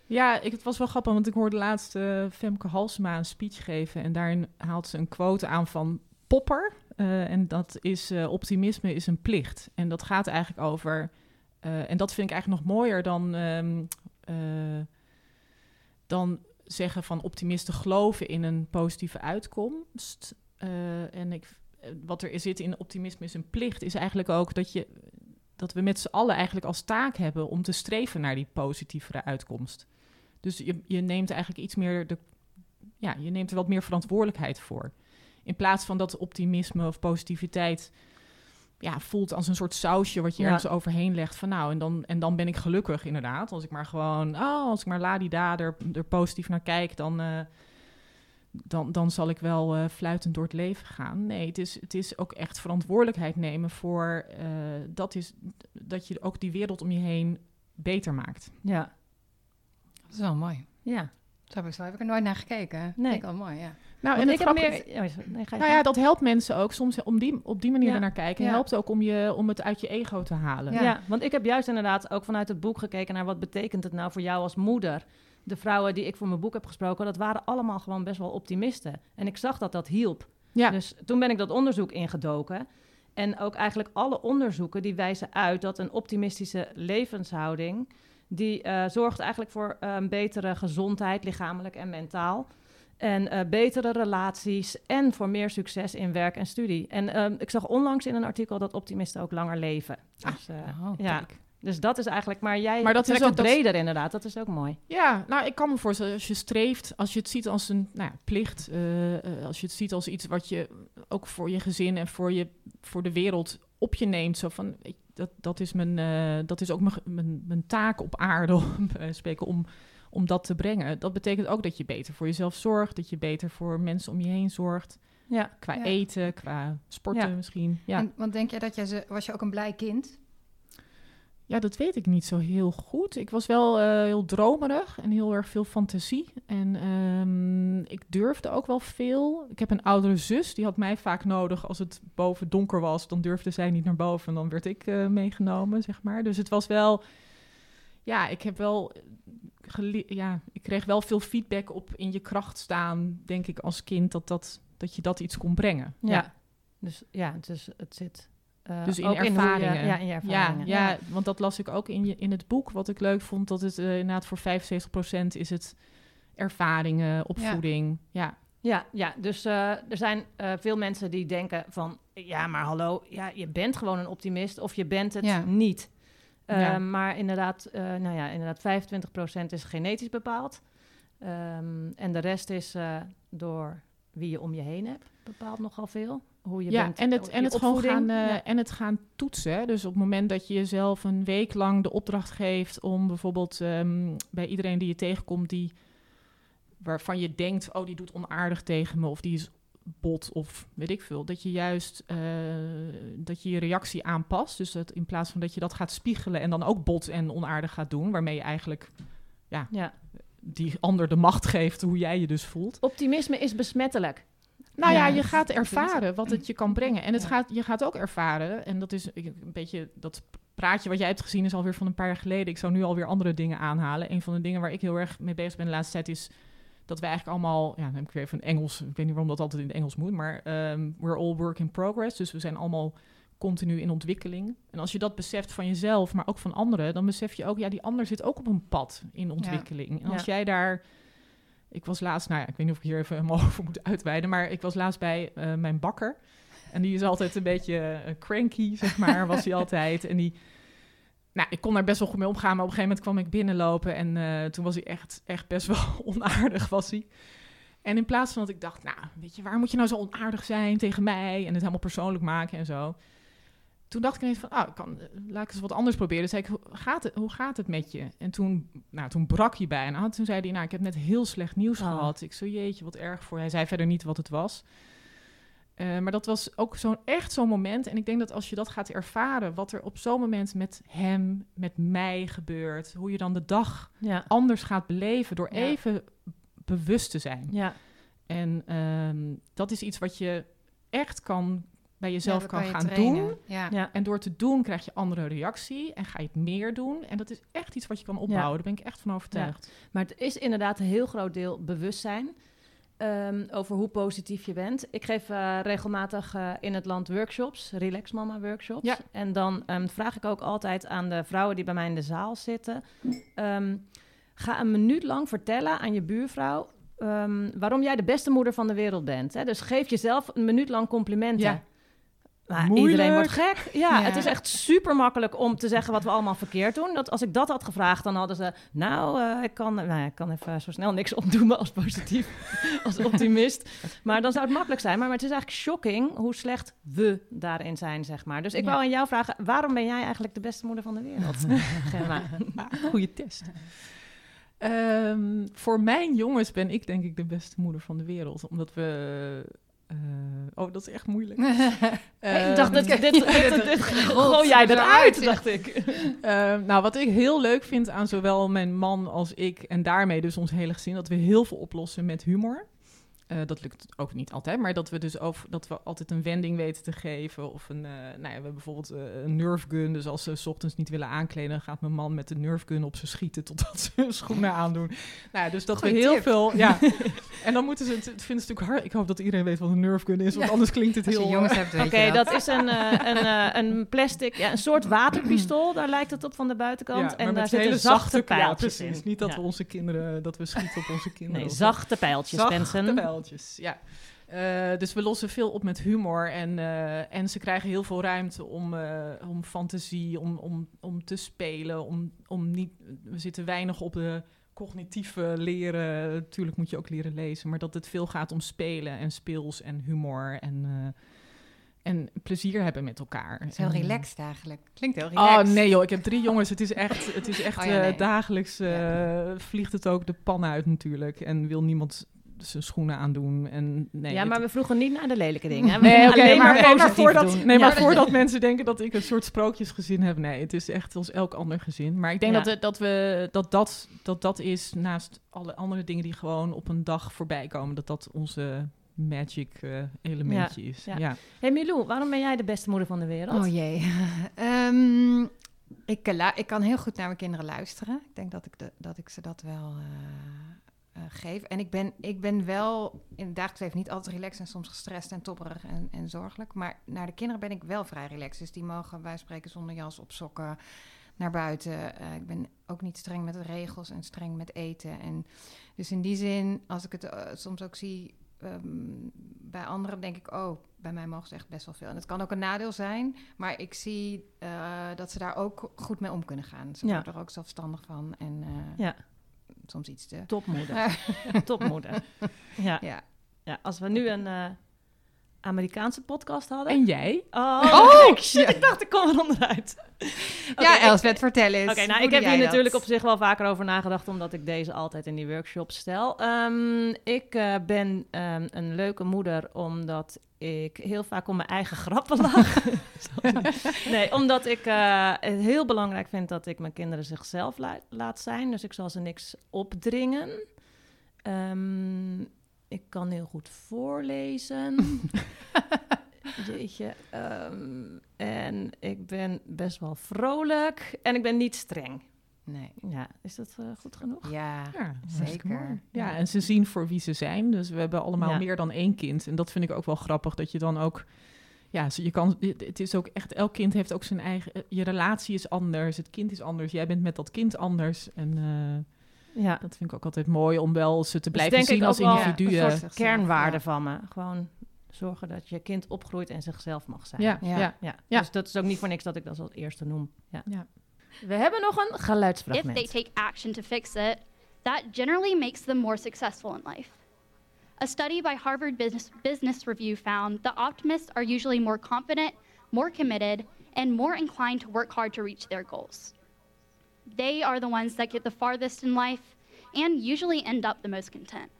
Speaker 2: Ja, ik, het was wel grappig, want ik hoorde laatst eh, Femke Halsema een speech geven. En daarin haalt ze een quote aan van Popper. eh, en dat is, eh, optimisme is een plicht. En dat gaat eigenlijk over... eh, en dat vind ik eigenlijk nog mooier dan, ehm, eh, dan zeggen van optimisten geloven in een positieve uitkomst. En ik, wat er zit in optimisme is een plicht, is eigenlijk ook dat, je, dat we met z'n allen eigenlijk als taak hebben om te streven naar die positievere uitkomst. Dus je, je neemt eigenlijk iets meer de, ja, je neemt er wat meer verantwoordelijkheid voor. In plaats van dat optimisme of positiviteit ja, voelt als een soort sausje wat je
Speaker 1: Ja.
Speaker 2: ergens overheen legt. Van nou, en dan, en dan ben ik gelukkig inderdaad. Als ik maar gewoon, oh, als ik maar ladida er, er positief naar kijk, dan, eh, dan, dan zal ik wel eh, fluitend door het leven gaan. Nee, het is, het is ook echt verantwoordelijkheid nemen voor eh, dat, is, dat je ook die wereld om je heen beter maakt.
Speaker 1: Ja.
Speaker 3: Dat is wel mooi.
Speaker 1: Ja.
Speaker 3: Zo heb ik, zo heb ik er nooit naar gekeken.
Speaker 1: Nee.
Speaker 3: Vind ik wel mooi, ja.
Speaker 2: Nou,
Speaker 1: Want
Speaker 2: en
Speaker 1: ik
Speaker 2: het
Speaker 1: heb meer... Oh, nee, ga je
Speaker 2: Nou ja, dat helpt mensen ook soms om die, op die manier
Speaker 1: Ja.
Speaker 2: ernaar kijken.
Speaker 3: Ja.
Speaker 2: Helpt ook om, je, om het uit je ego te halen.
Speaker 1: Ja.
Speaker 3: Ja.
Speaker 1: want ik heb juist inderdaad ook vanuit het boek gekeken naar wat betekent het nou voor jou als moeder. De vrouwen die ik voor mijn boek heb gesproken, dat waren allemaal gewoon best wel optimisten. En ik zag dat dat hielp.
Speaker 2: Ja.
Speaker 1: Dus toen ben ik dat onderzoek ingedoken. En ook eigenlijk alle onderzoeken die wijzen uit dat een optimistische levenshouding... die eh, zorgt eigenlijk voor eh, een betere gezondheid, lichamelijk en mentaal... En eh, betere relaties en voor meer succes in werk en studie. En ehm, ik zag onlangs in een artikel dat optimisten ook langer leven. Dus, eh,
Speaker 3: Oh,
Speaker 1: ja,
Speaker 2: kijk.
Speaker 1: dus dat is eigenlijk... Maar jij
Speaker 2: Maar dat is ook-
Speaker 1: het
Speaker 2: dat-
Speaker 1: breder inderdaad. Dat is ook mooi.
Speaker 2: Ja, nou, ik kan me voorstellen, als je streeft, als je het ziet als een nou, ja, plicht, eh, als je het ziet als iets wat je ook voor je gezin en voor, je, voor de wereld op je neemt, zo van, dat, dat, is, mijn, dat is ook mijn, mijn, mijn taak op aarde, om, spreken, om, om dat te brengen. Dat betekent ook dat je beter voor jezelf zorgt, dat je beter voor mensen om je heen zorgt,
Speaker 1: Ja.
Speaker 2: qua
Speaker 3: Ja.
Speaker 2: eten, qua sporten
Speaker 1: Ja.
Speaker 2: misschien. Ja.
Speaker 3: En, want denk jij dat jij ze, was je ook een blij kind?
Speaker 2: Ja, dat weet ik niet zo heel goed. Ik was wel eh, heel dromerig en heel erg veel fantasie. En ehm, ik durfde ook wel veel. Ik heb een oudere zus, die had mij vaak nodig als het boven donker was. Dan durfde zij niet naar boven en dan werd ik eh, meegenomen, zeg maar. Dus het was wel... Ja, ik heb wel... Ja, ik kreeg wel veel feedback op in je kracht staan, denk ik, als kind. Dat, dat, dat je dat iets kon brengen.
Speaker 1: Ja. Dus ja, dus het zit. eh,
Speaker 2: Dus in
Speaker 1: je-
Speaker 2: ervaringen.
Speaker 1: ja, in je
Speaker 2: Ja,
Speaker 1: ervaringen.
Speaker 2: ja, want dat las ik ook in, je, in het boek. Wat ik leuk vond, dat het eh, inderdaad voor 75% is het ervaringen, opvoeding. Ja,
Speaker 1: Ja, ja dus eh, er zijn veel mensen die denken van... ja, maar hallo, ja, je bent gewoon een optimist of je bent het
Speaker 3: Ja.
Speaker 1: niet. Eh,
Speaker 2: Ja.
Speaker 1: Maar inderdaad, eh, nou ja, inderdaad 25% is genetisch bepaald. Ehm, en de rest is eh, door wie je om je heen hebt bepaalt nogal veel. Hoe je
Speaker 2: ja
Speaker 1: bent,
Speaker 2: en het,
Speaker 1: je
Speaker 2: en, het gewoon gaan, eh,
Speaker 1: Ja.
Speaker 2: en het gaan toetsen. Dus op het moment dat je jezelf een week lang de opdracht geeft... om bijvoorbeeld ehm, bij iedereen die je tegenkomt... die waarvan je denkt, oh, die doet onaardig tegen me... of die is bot of weet ik veel. Dat je juist eh, dat je je reactie aanpast. Dus dat in plaats van dat je dat gaat spiegelen... en dan ook bot en onaardig gaat doen... waarmee je eigenlijk
Speaker 1: ja.
Speaker 2: die ander de macht geeft... hoe jij je dus voelt.
Speaker 1: Optimisme is besmettelijk.
Speaker 2: Nou ja,
Speaker 3: Ja,
Speaker 2: je gaat ervaren wat het je kan brengen. En het
Speaker 3: Ja.
Speaker 2: gaat, je gaat ook ervaren, en dat is een beetje dat praatje wat jij hebt gezien, is alweer van een paar jaar geleden. Ik zou nu alweer andere dingen aanhalen. Een van de dingen waar ik heel erg mee bezig ben de laatste tijd is dat we eigenlijk allemaal, ja, dan heb ik weer even een Engels, ik weet niet waarom dat altijd in het Engels moet, maar ehm, we're all work in progress. Dus we zijn allemaal continu in ontwikkeling. En als je dat beseft van jezelf, maar ook van anderen, dan besef je ook, ja, die ander zit ook op een pad in ontwikkeling. En als
Speaker 1: Ja.
Speaker 2: jij daar ik was laatst, nou ja, ik weet niet of ik hier even helemaal over moet uitweiden, maar ik was laatst bij eh, mijn bakker. En die is altijd een beetje eh, cranky, zeg maar, was hij altijd. En die, nou, ik kon daar best wel goed mee omgaan, maar op een gegeven moment kwam ik binnenlopen en eh, toen was hij echt, echt best wel onaardig, was hij. En in plaats van dat ik dacht, nou, weet je, waar moet je nou zo onaardig zijn tegen mij en het helemaal persoonlijk maken en zo. Toen dacht ik ineens van, oh, ik kan, eh, laat ik eens wat anders proberen. Toen zei ik, hoe gaat het, hoe gaat het met je? En toen, nou, toen brak hij bijna. Toen zei hij, nou, ik heb net heel slecht nieuws
Speaker 1: Oh.
Speaker 2: gehad. Ik zo, jeetje, wat erg voor. Hij zei verder niet wat het was. Eh, maar dat was ook zo'n echt zo'n moment. En ik denk dat als je dat gaat ervaren, wat er op zo'n moment met hem, met mij gebeurt, hoe je dan de dag
Speaker 1: Ja,
Speaker 2: anders gaat beleven door
Speaker 3: Ja.
Speaker 2: even bewust te zijn.
Speaker 1: ja.
Speaker 2: En ehm, dat is iets wat je echt kan bij jezelf
Speaker 3: Ja,
Speaker 2: kan,
Speaker 3: je
Speaker 2: gaan
Speaker 3: trainen.
Speaker 2: doen.
Speaker 3: Ja.
Speaker 1: ja.
Speaker 2: En door te doen krijg je andere reactie en ga je het meer doen. En dat is echt iets wat je kan opbouwen. Daar ben ik echt van overtuigd.
Speaker 1: Maar het is inderdaad een heel groot deel bewustzijn ehm, over hoe positief je bent. Ik geef eh, regelmatig eh, in het land workshops, Relax Mama workshops.
Speaker 2: Ja.
Speaker 1: En dan ehm, vraag ik ook altijd aan de vrouwen die bij mij in de zaal zitten... ehm, ga een minuut lang vertellen aan je buurvrouw... waarom jij de beste moeder van de wereld bent. Hè? Dus geef jezelf een minuut lang complimenten.
Speaker 2: Ja.
Speaker 1: Maar
Speaker 2: Moeilijk.
Speaker 1: iedereen wordt gek. Ja,
Speaker 3: Ja.
Speaker 1: het is echt super makkelijk om te zeggen wat we allemaal verkeerd doen. Dat als ik dat had gevraagd, dan hadden ze... Nou, eh, ik, kan, nou ik kan even zo snel niks opdoen als positief, als optimist. Maar dan zou het makkelijk zijn. Maar, maar het is eigenlijk shocking hoe slecht we daarin zijn, zeg maar. Dus ik
Speaker 2: Ja.
Speaker 1: wou aan jou vragen, waarom ben jij eigenlijk de beste moeder van de wereld? Gemma?
Speaker 2: Goede test. Ehm, voor mijn jongens ben ik denk ik de beste moeder van de wereld. Omdat we... eh, oh, dat is echt moeilijk.
Speaker 1: ik dacht, dit, dit, dit, dit, dit gooi jij eruit, dacht ik.
Speaker 2: Ehm, nou, wat ik heel leuk vind aan zowel mijn man als ik en daarmee dus ons hele gezin, dat we heel veel oplossen met humor. Eh, dat lukt ook niet altijd, maar dat we dus over, dat we altijd een wending weten te geven. Of een, eh, nou ja, we hebben bijvoorbeeld eh, een nerf gun. Dus als ze 's ochtends niet willen aankleden, dan gaat mijn man met de nerf gun op ze schieten totdat ze hun schoenen aandoen. Nou ja, dus dat
Speaker 3: Goeie
Speaker 2: we heel
Speaker 3: tip.
Speaker 2: veel. Ja. en dan moeten ze het, het vinden ze natuurlijk hard. Ik hoop dat iedereen weet wat een nerf gun is, want
Speaker 3: Ja.
Speaker 2: anders klinkt het
Speaker 3: Als
Speaker 2: heel.
Speaker 3: jongens hebt,
Speaker 1: Oké, dat is een, eh, een, eh, een plastic, ja, een soort waterpistool. Daar lijkt het op van de buitenkant.
Speaker 2: Ja,
Speaker 1: en daar zitten
Speaker 2: hele
Speaker 1: zachte pijltjes
Speaker 2: precies.
Speaker 1: in.
Speaker 2: Niet dat
Speaker 1: Ja.
Speaker 2: we onze kinderen, dat we schieten op onze kinderen.
Speaker 1: Nee, zachte pijltjes,
Speaker 2: Zachte
Speaker 1: mensen.
Speaker 2: pijltjes, ja. Eh, dus we lossen veel op met humor en, eh, en ze krijgen heel veel ruimte om, eh, om fantasie, om, om, om te spelen, om, om niet, we zitten weinig op de cognitieve leren. Natuurlijk moet je ook leren lezen, maar dat het veel gaat om spelen en speels en humor en, en plezier hebben met elkaar.
Speaker 3: Het is heel
Speaker 2: En,
Speaker 3: relaxed eigenlijk. Klinkt heel
Speaker 2: Oh
Speaker 3: relaxed.
Speaker 2: nee joh, ik heb drie jongens. Het is echt, het is echt
Speaker 3: Oh ja, nee.
Speaker 2: dagelijks vliegt het ook de pan uit natuurlijk. En wil niemand zijn schoenen aandoen. En, nee,
Speaker 1: ja,
Speaker 2: het-
Speaker 1: maar we vroegen niet naar de lelijke dingen. We
Speaker 2: Nee, maar, voordat,
Speaker 1: doen.
Speaker 2: nee, maar
Speaker 1: Ja.
Speaker 2: voordat mensen denken dat ik een soort sprookjesgezin heb, nee, het is echt als elk ander gezin. Maar ik denk
Speaker 1: Ja.
Speaker 2: dat, het- dat, we, dat, dat, dat dat is, naast alle andere dingen die gewoon op een dag voorbij komen, dat dat onze magic eh, elementje is.
Speaker 1: ja.
Speaker 2: Ja.
Speaker 1: Hey Milou, waarom ben jij de beste moeder van de wereld?
Speaker 3: Oh jee. Ehm, ik, eh, ik kan heel goed naar mijn kinderen luisteren. Ik denk dat ik, de, dat, ik ze dat wel eh, eh, geef. En ik ben, ik ben wel in het dagelijks leven niet altijd relaxed en soms gestrest en topperig en, en zorgelijk. Maar naar de kinderen ben ik wel vrij relaxed. Dus die mogen wij spreken zonder jas op sokken naar buiten. Eh, ik ben ook niet streng met de regels en streng met eten. En dus in die zin, als ik het eh, soms ook zie ehm, bij anderen, denk ik, oh, bij mij mogen ze echt best wel veel. En het kan ook een nadeel zijn, maar ik zie dat ze daar ook goed mee om kunnen gaan. Ze
Speaker 1: Ja.
Speaker 3: worden er ook zelfstandig van en
Speaker 1: Ja.
Speaker 3: Soms iets te...
Speaker 1: Topmoeder. Topmoeder. Ja.
Speaker 3: Ja.
Speaker 1: ja, als we nu een eh, Amerikaanse podcast hadden.
Speaker 2: En jij?
Speaker 1: Oh,
Speaker 3: Oh,
Speaker 1: ik, shit, ik dacht ik kom er onderuit.
Speaker 3: Ja, Elsbeth, vertel eens.
Speaker 1: Oké, nou, ik heb hier
Speaker 3: dat?
Speaker 1: natuurlijk op zich wel vaker over nagedacht, omdat ik deze altijd in die workshops stel. Ehm, ik eh, ben ehm, een leuke moeder, omdat ik heel vaak om mijn eigen grappen lach. nee, omdat ik eh, het heel belangrijk vind dat ik mijn kinderen zichzelf la- laat zijn. Dus ik zal ze niks opdringen. Ehm, ik kan heel goed voorlezen. Jeetje. ehm, en ik ben best wel vrolijk. En ik ben niet streng.
Speaker 3: Nee.
Speaker 1: Ja, is dat eh, goed genoeg?
Speaker 3: Ja,
Speaker 2: Ja,
Speaker 3: Zeker.
Speaker 2: Ja,
Speaker 3: Ja.
Speaker 2: en ze zien voor wie ze zijn. Dus we hebben allemaal
Speaker 1: Ja.
Speaker 2: meer dan één kind. En dat vind ik ook wel grappig, dat je dan ook... Ja, je kan, het het is ook echt, elk kind heeft ook zijn eigen... eh, Je relatie is anders, het kind is anders. Jij bent met dat kind anders. En eh,
Speaker 1: Ja.
Speaker 2: dat vind ik ook altijd mooi om wel ze te
Speaker 1: Dus
Speaker 2: blijven zien
Speaker 1: ook
Speaker 2: als
Speaker 1: wel
Speaker 2: individuen.
Speaker 1: Een soort kernwaarde
Speaker 3: Ja.
Speaker 1: van me. Gewoon zorgen dat je kind opgroeit en zichzelf mag zijn.
Speaker 2: Ja, ja.
Speaker 3: Ja.
Speaker 1: Ja,
Speaker 2: Ja.
Speaker 1: Dus dat is ook niet voor niks dat ik dat als eerste noem. Ja.
Speaker 2: Ja.
Speaker 1: We hebben nog een
Speaker 4: If
Speaker 1: geluidsfragment.
Speaker 4: they take action to fix it, that generally makes them more successful in life. A study by Harvard Business, Business Review found that optimists are usually more confident, more committed, and more inclined to work hard to reach their goals. They are the ones that get the farthest in life and usually end up the most content.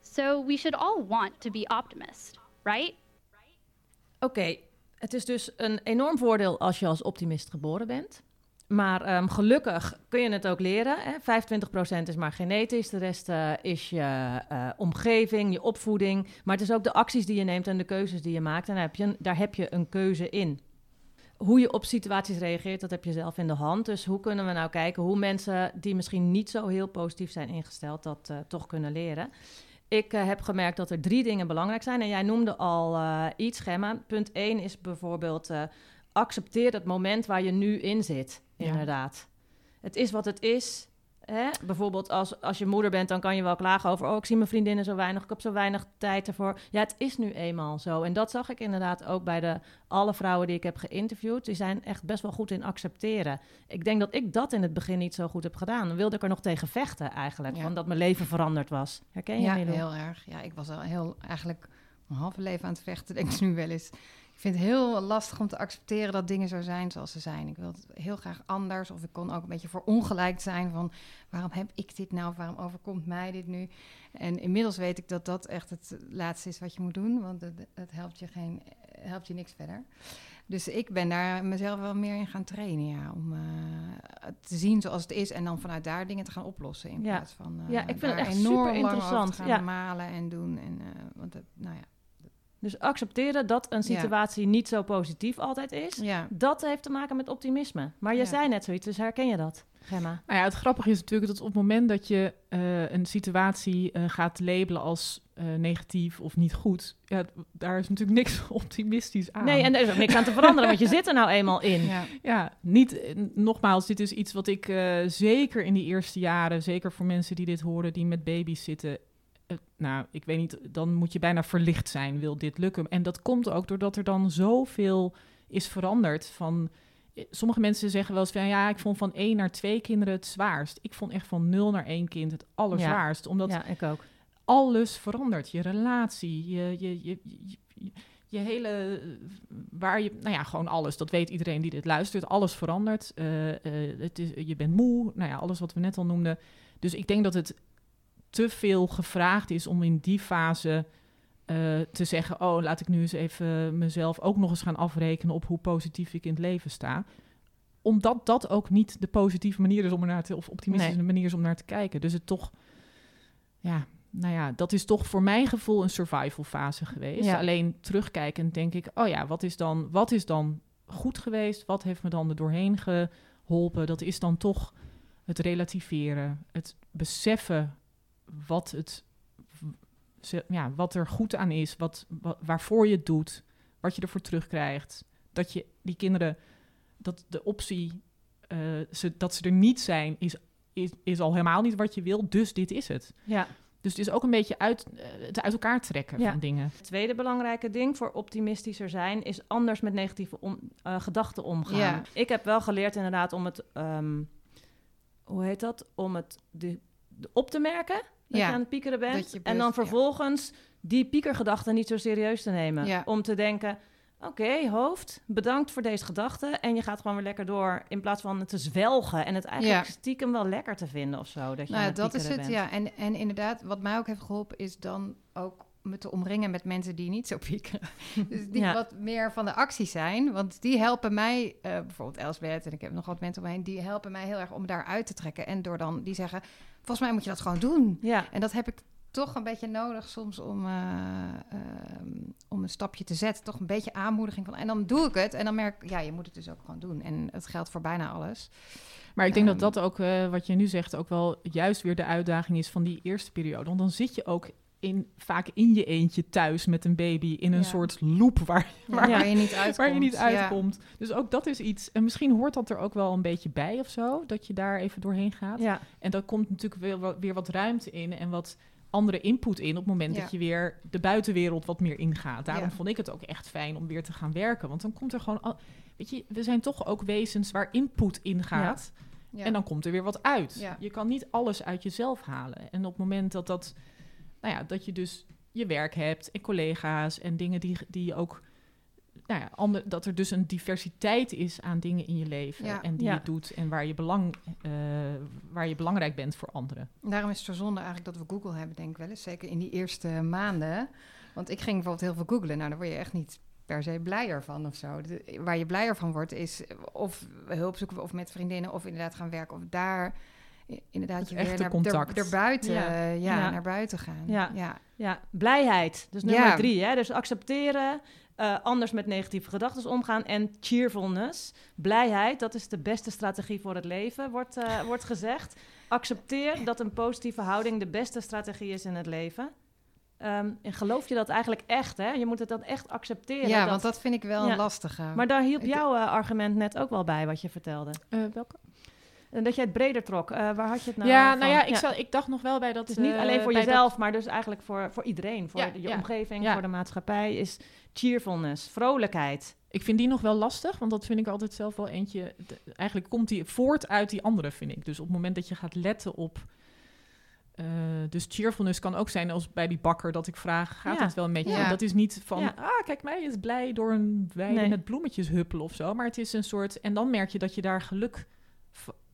Speaker 4: So we should all want to be optimists, right?
Speaker 1: Oké, het is dus een enorm voordeel als je als optimist geboren bent. Maar ehm, gelukkig kun je het ook leren. Hè? 25% is maar genetisch, de rest eh, is je eh, omgeving, je opvoeding. Maar het is ook de acties die je neemt en de keuzes die je maakt. En daar heb je daar heb je een keuze in. Hoe je op situaties reageert, dat heb je zelf in de hand. Dus hoe kunnen we nou kijken hoe mensen die misschien niet zo heel positief zijn ingesteld, dat eh, toch kunnen leren? Ik eh, heb gemerkt dat er drie dingen belangrijk zijn. En jij noemde al eh, iets, Gemma. Punt 1 is bijvoorbeeld accepteer het moment waar je nu in zit.
Speaker 2: Ja.
Speaker 1: Inderdaad. Het is wat het is. Hè? Bijvoorbeeld als, als je moeder bent, dan kan je wel klagen over... oh, ik zie mijn vriendinnen zo weinig, ik heb zo weinig tijd ervoor. Ja, het is nu eenmaal zo. En dat zag ik inderdaad ook bij de, alle vrouwen die ik heb geïnterviewd. Die zijn echt best wel goed in accepteren. Ik denk dat ik dat in het begin niet zo goed heb gedaan. Dan wilde ik er nog tegen vechten eigenlijk,
Speaker 3: Ja.
Speaker 1: dat mijn leven veranderd was. Herken je,
Speaker 3: Ja, heel erg. Ja, ik was al heel eigenlijk mijn halve leven aan het vechten, denk ik nu wel eens. Ik vind het heel lastig om te accepteren dat dingen zo zijn zoals ze zijn. Ik wil het heel graag anders. Of ik kon ook een beetje verongelijkt zijn van... waarom heb ik dit nou? Waarom overkomt mij dit nu? En inmiddels weet ik dat dat echt het laatste is wat je moet doen. Want het, het helpt, je geen, helpt je niks verder. Dus ik ben daar mezelf wel meer in gaan trainen, ja. Om eh, het te zien zoals het is en dan vanuit daar dingen te gaan oplossen. In
Speaker 1: Ja.
Speaker 3: plaats van eh,
Speaker 1: Ja, ik vind het echt
Speaker 3: enorm
Speaker 1: super interessant,
Speaker 3: te gaan
Speaker 1: ja.
Speaker 3: malen en doen. En, eh, want het, nou ja.
Speaker 1: Dus accepteren dat een
Speaker 3: Ja.
Speaker 1: situatie niet zo positief altijd is.
Speaker 3: Ja,
Speaker 1: Dat heeft te maken met optimisme. Maar je
Speaker 3: Ja.
Speaker 1: zei net zoiets, dus herken je dat, Gemma?
Speaker 2: Nou ja, het grappige is natuurlijk dat op het moment dat je eh, een situatie eh, gaat labelen als eh, negatief of niet goed, ja, daar is natuurlijk niks optimistisch aan.
Speaker 1: Nee, en er is ook niks aan te veranderen, want je zit er nou eenmaal in.
Speaker 3: ja.
Speaker 2: Ja, niet, nogmaals, dit is iets wat ik eh, zeker in die eerste jaren, zeker voor mensen die dit horen, die met baby's zitten, nou, ik weet niet, dan moet je bijna verlicht zijn, wil dit lukken. En dat komt ook doordat er dan zoveel is veranderd van... eh, Sommige mensen zeggen wel eens van ja, ik vond van één naar twee kinderen het zwaarst. Ik vond echt van nul naar één kind het allerzwaarst. Omdat
Speaker 1: Ja, ik ook.
Speaker 2: alles verandert. Je relatie, je, je, je, je, hele, eh, waar je, nou ja, gewoon alles. Dat weet iedereen die dit luistert. Alles verandert. Eh, eh, het is, je bent moe, nou ja, alles wat we net al noemden. Dus ik denk dat het te veel gevraagd is om in die fase eh, te zeggen: Oh, laat ik nu eens even mezelf ook nog eens gaan afrekenen op hoe positief ik in het leven sta. Omdat dat ook niet de positieve manier is om er naar te, of optimistische
Speaker 1: Nee.
Speaker 2: manier is om naar te kijken. Dus het toch, ja, nou ja, dat is toch voor mijn gevoel een survival fase geweest.
Speaker 1: Ja.
Speaker 2: Alleen terugkijkend denk ik: Oh ja, wat is dan, wat is dan goed geweest? Wat heeft me dan er doorheen geholpen? Dat is dan toch het relativeren, het beseffen wat, het, ja, wat er goed aan is, wat, wa- waarvoor je het doet, wat je ervoor terugkrijgt. Dat je die kinderen, dat de optie eh, ze, dat ze er niet zijn, is, is, is al helemaal niet wat je wil, dus dit is het.
Speaker 1: Ja.
Speaker 2: Dus het is ook een beetje uit, eh, het uit elkaar trekken
Speaker 1: Ja.
Speaker 2: van dingen.
Speaker 1: Het tweede belangrijke ding voor optimistischer zijn is anders met negatieve om- eh, gedachten omgaan.
Speaker 3: Ja.
Speaker 1: Ik heb wel geleerd inderdaad om het, ehm, hoe heet dat? Om het de- op te merken dat
Speaker 3: Ja,
Speaker 1: je aan het piekeren bent. en dan
Speaker 3: ja.
Speaker 1: vervolgens die piekergedachten niet zo serieus te nemen.
Speaker 3: Ja.
Speaker 1: Om te denken, oké hoofd, bedankt voor deze gedachte. En je gaat gewoon weer lekker door in plaats van het te zwelgen en het eigenlijk stiekem wel lekker te vinden of zo. Dat je aan
Speaker 3: Nou,
Speaker 1: het
Speaker 3: dat is het,
Speaker 1: bent.
Speaker 3: ja. En, en inderdaad, wat mij ook heeft geholpen, is dan ook me te omringen met mensen die niet zo piekeren. dus die
Speaker 1: Ja.
Speaker 3: wat meer van de actie zijn. Want die helpen mij, eh, bijvoorbeeld Elsbeth en ik heb nog wat mensen om me heen, die helpen mij heel erg om daar uit te trekken. En door dan, die zeggen, volgens mij moet je dat gewoon doen.
Speaker 1: Ja.
Speaker 3: En dat heb ik toch een beetje nodig soms om, eh, ehm, om een stapje te zetten. Toch een beetje aanmoediging van. En dan doe ik het en dan merk ik, ja, je moet het dus ook gewoon doen. En het geldt voor bijna alles.
Speaker 2: Maar ik denk
Speaker 3: Ehm.
Speaker 2: dat dat ook, eh, wat je nu zegt, ook wel juist weer de uitdaging is van die eerste periode. Want dan zit je ook in, vaak in je eentje thuis met een baby in een
Speaker 3: Ja.
Speaker 2: soort loop waar,
Speaker 3: Waar,
Speaker 1: Ja.
Speaker 3: waar je niet uitkomt.
Speaker 2: waar je niet
Speaker 3: Ja.
Speaker 2: uitkomt. Dus ook dat is iets. En misschien hoort dat er ook wel een beetje bij of zo, dat je daar even doorheen gaat.
Speaker 1: Ja.
Speaker 2: En daar komt natuurlijk weer, wat- weer wat ruimte in en wat andere input in op het moment dat je weer de buitenwereld wat meer ingaat. Daarom vond ik het ook echt fijn om weer te gaan werken. Want dan komt er gewoon. Al, weet je, we zijn toch ook wezens waar input in gaat. En dan komt er weer wat uit. Je kan niet alles uit jezelf halen. En op het moment dat dat, nou ja, dat je dus je werk hebt en collega's en dingen die, die je ook, nou ja, ander, dat er dus een diversiteit is aan dingen in je leven
Speaker 3: Ja.
Speaker 2: en die
Speaker 1: Ja.
Speaker 2: je doet en waar je, belang, eh, waar je belangrijk bent voor anderen.
Speaker 3: Daarom is het zo zonde eigenlijk dat we Google hebben, denk ik wel eens. Zeker in die eerste maanden. Want ik ging bijvoorbeeld heel veel googlen. Nou, daar word je echt niet per se blijer van of zo. De- waar je blijer van wordt is of hulp zoeken of met vriendinnen of inderdaad gaan werken. Of daar inderdaad
Speaker 2: Het
Speaker 3: je weer
Speaker 2: echte
Speaker 3: naar,
Speaker 2: contact.
Speaker 3: er, erbuiten,
Speaker 1: Ja.
Speaker 3: ja. Ja,
Speaker 1: Ja.
Speaker 3: naar buiten gaan.
Speaker 1: Ja.
Speaker 3: ja.
Speaker 1: Ja, blijheid. Dus nummer
Speaker 3: Ja.
Speaker 1: drie. Hè? Dus accepteren, eh, anders met negatieve gedachten omgaan en cheerfulness. Blijheid, dat is de beste strategie voor het leven, wordt, eh, wordt gezegd. Accepteer dat een positieve houding de beste strategie is in het leven. Ehm, en geloof je dat eigenlijk echt? Hè? Je moet het dan echt accepteren.
Speaker 3: Ja,
Speaker 1: dat-
Speaker 3: want dat vind ik wel
Speaker 1: Ja.
Speaker 3: een lastige.
Speaker 1: Maar daar hielp jouw eh, argument net ook wel bij, wat je vertelde.
Speaker 2: welke?
Speaker 1: En dat jij het breder trok. Eh, waar had je het nou
Speaker 2: ja,
Speaker 1: van?
Speaker 2: nou ja, ik, Zal, ik dacht nog wel bij dat...
Speaker 1: Het is niet
Speaker 2: eh,
Speaker 1: alleen voor
Speaker 2: bij
Speaker 1: jezelf, maar dus eigenlijk voor, voor iedereen. Voor
Speaker 2: Ja,
Speaker 1: je
Speaker 2: ja,
Speaker 1: omgeving,
Speaker 2: ja.
Speaker 1: voor de maatschappij. Is cheerfulness, vrolijkheid.
Speaker 2: Ik vind die nog wel lastig, want dat vind ik altijd zelf wel eentje. de- eigenlijk komt die voort uit die andere, vind ik. Dus op het moment dat je gaat letten op. eh, dus cheerfulness kan ook zijn als bij die bakker dat ik vraag: gaat
Speaker 1: Ja.
Speaker 2: het wel met je?
Speaker 3: Ja.
Speaker 2: Dat is niet van,
Speaker 1: Ja.
Speaker 2: ah, kijk, mij is blij door een
Speaker 1: Nee.
Speaker 2: met bloemetjes huppelen of zo. Maar het is een soort. En dan merk je dat je daar geluk.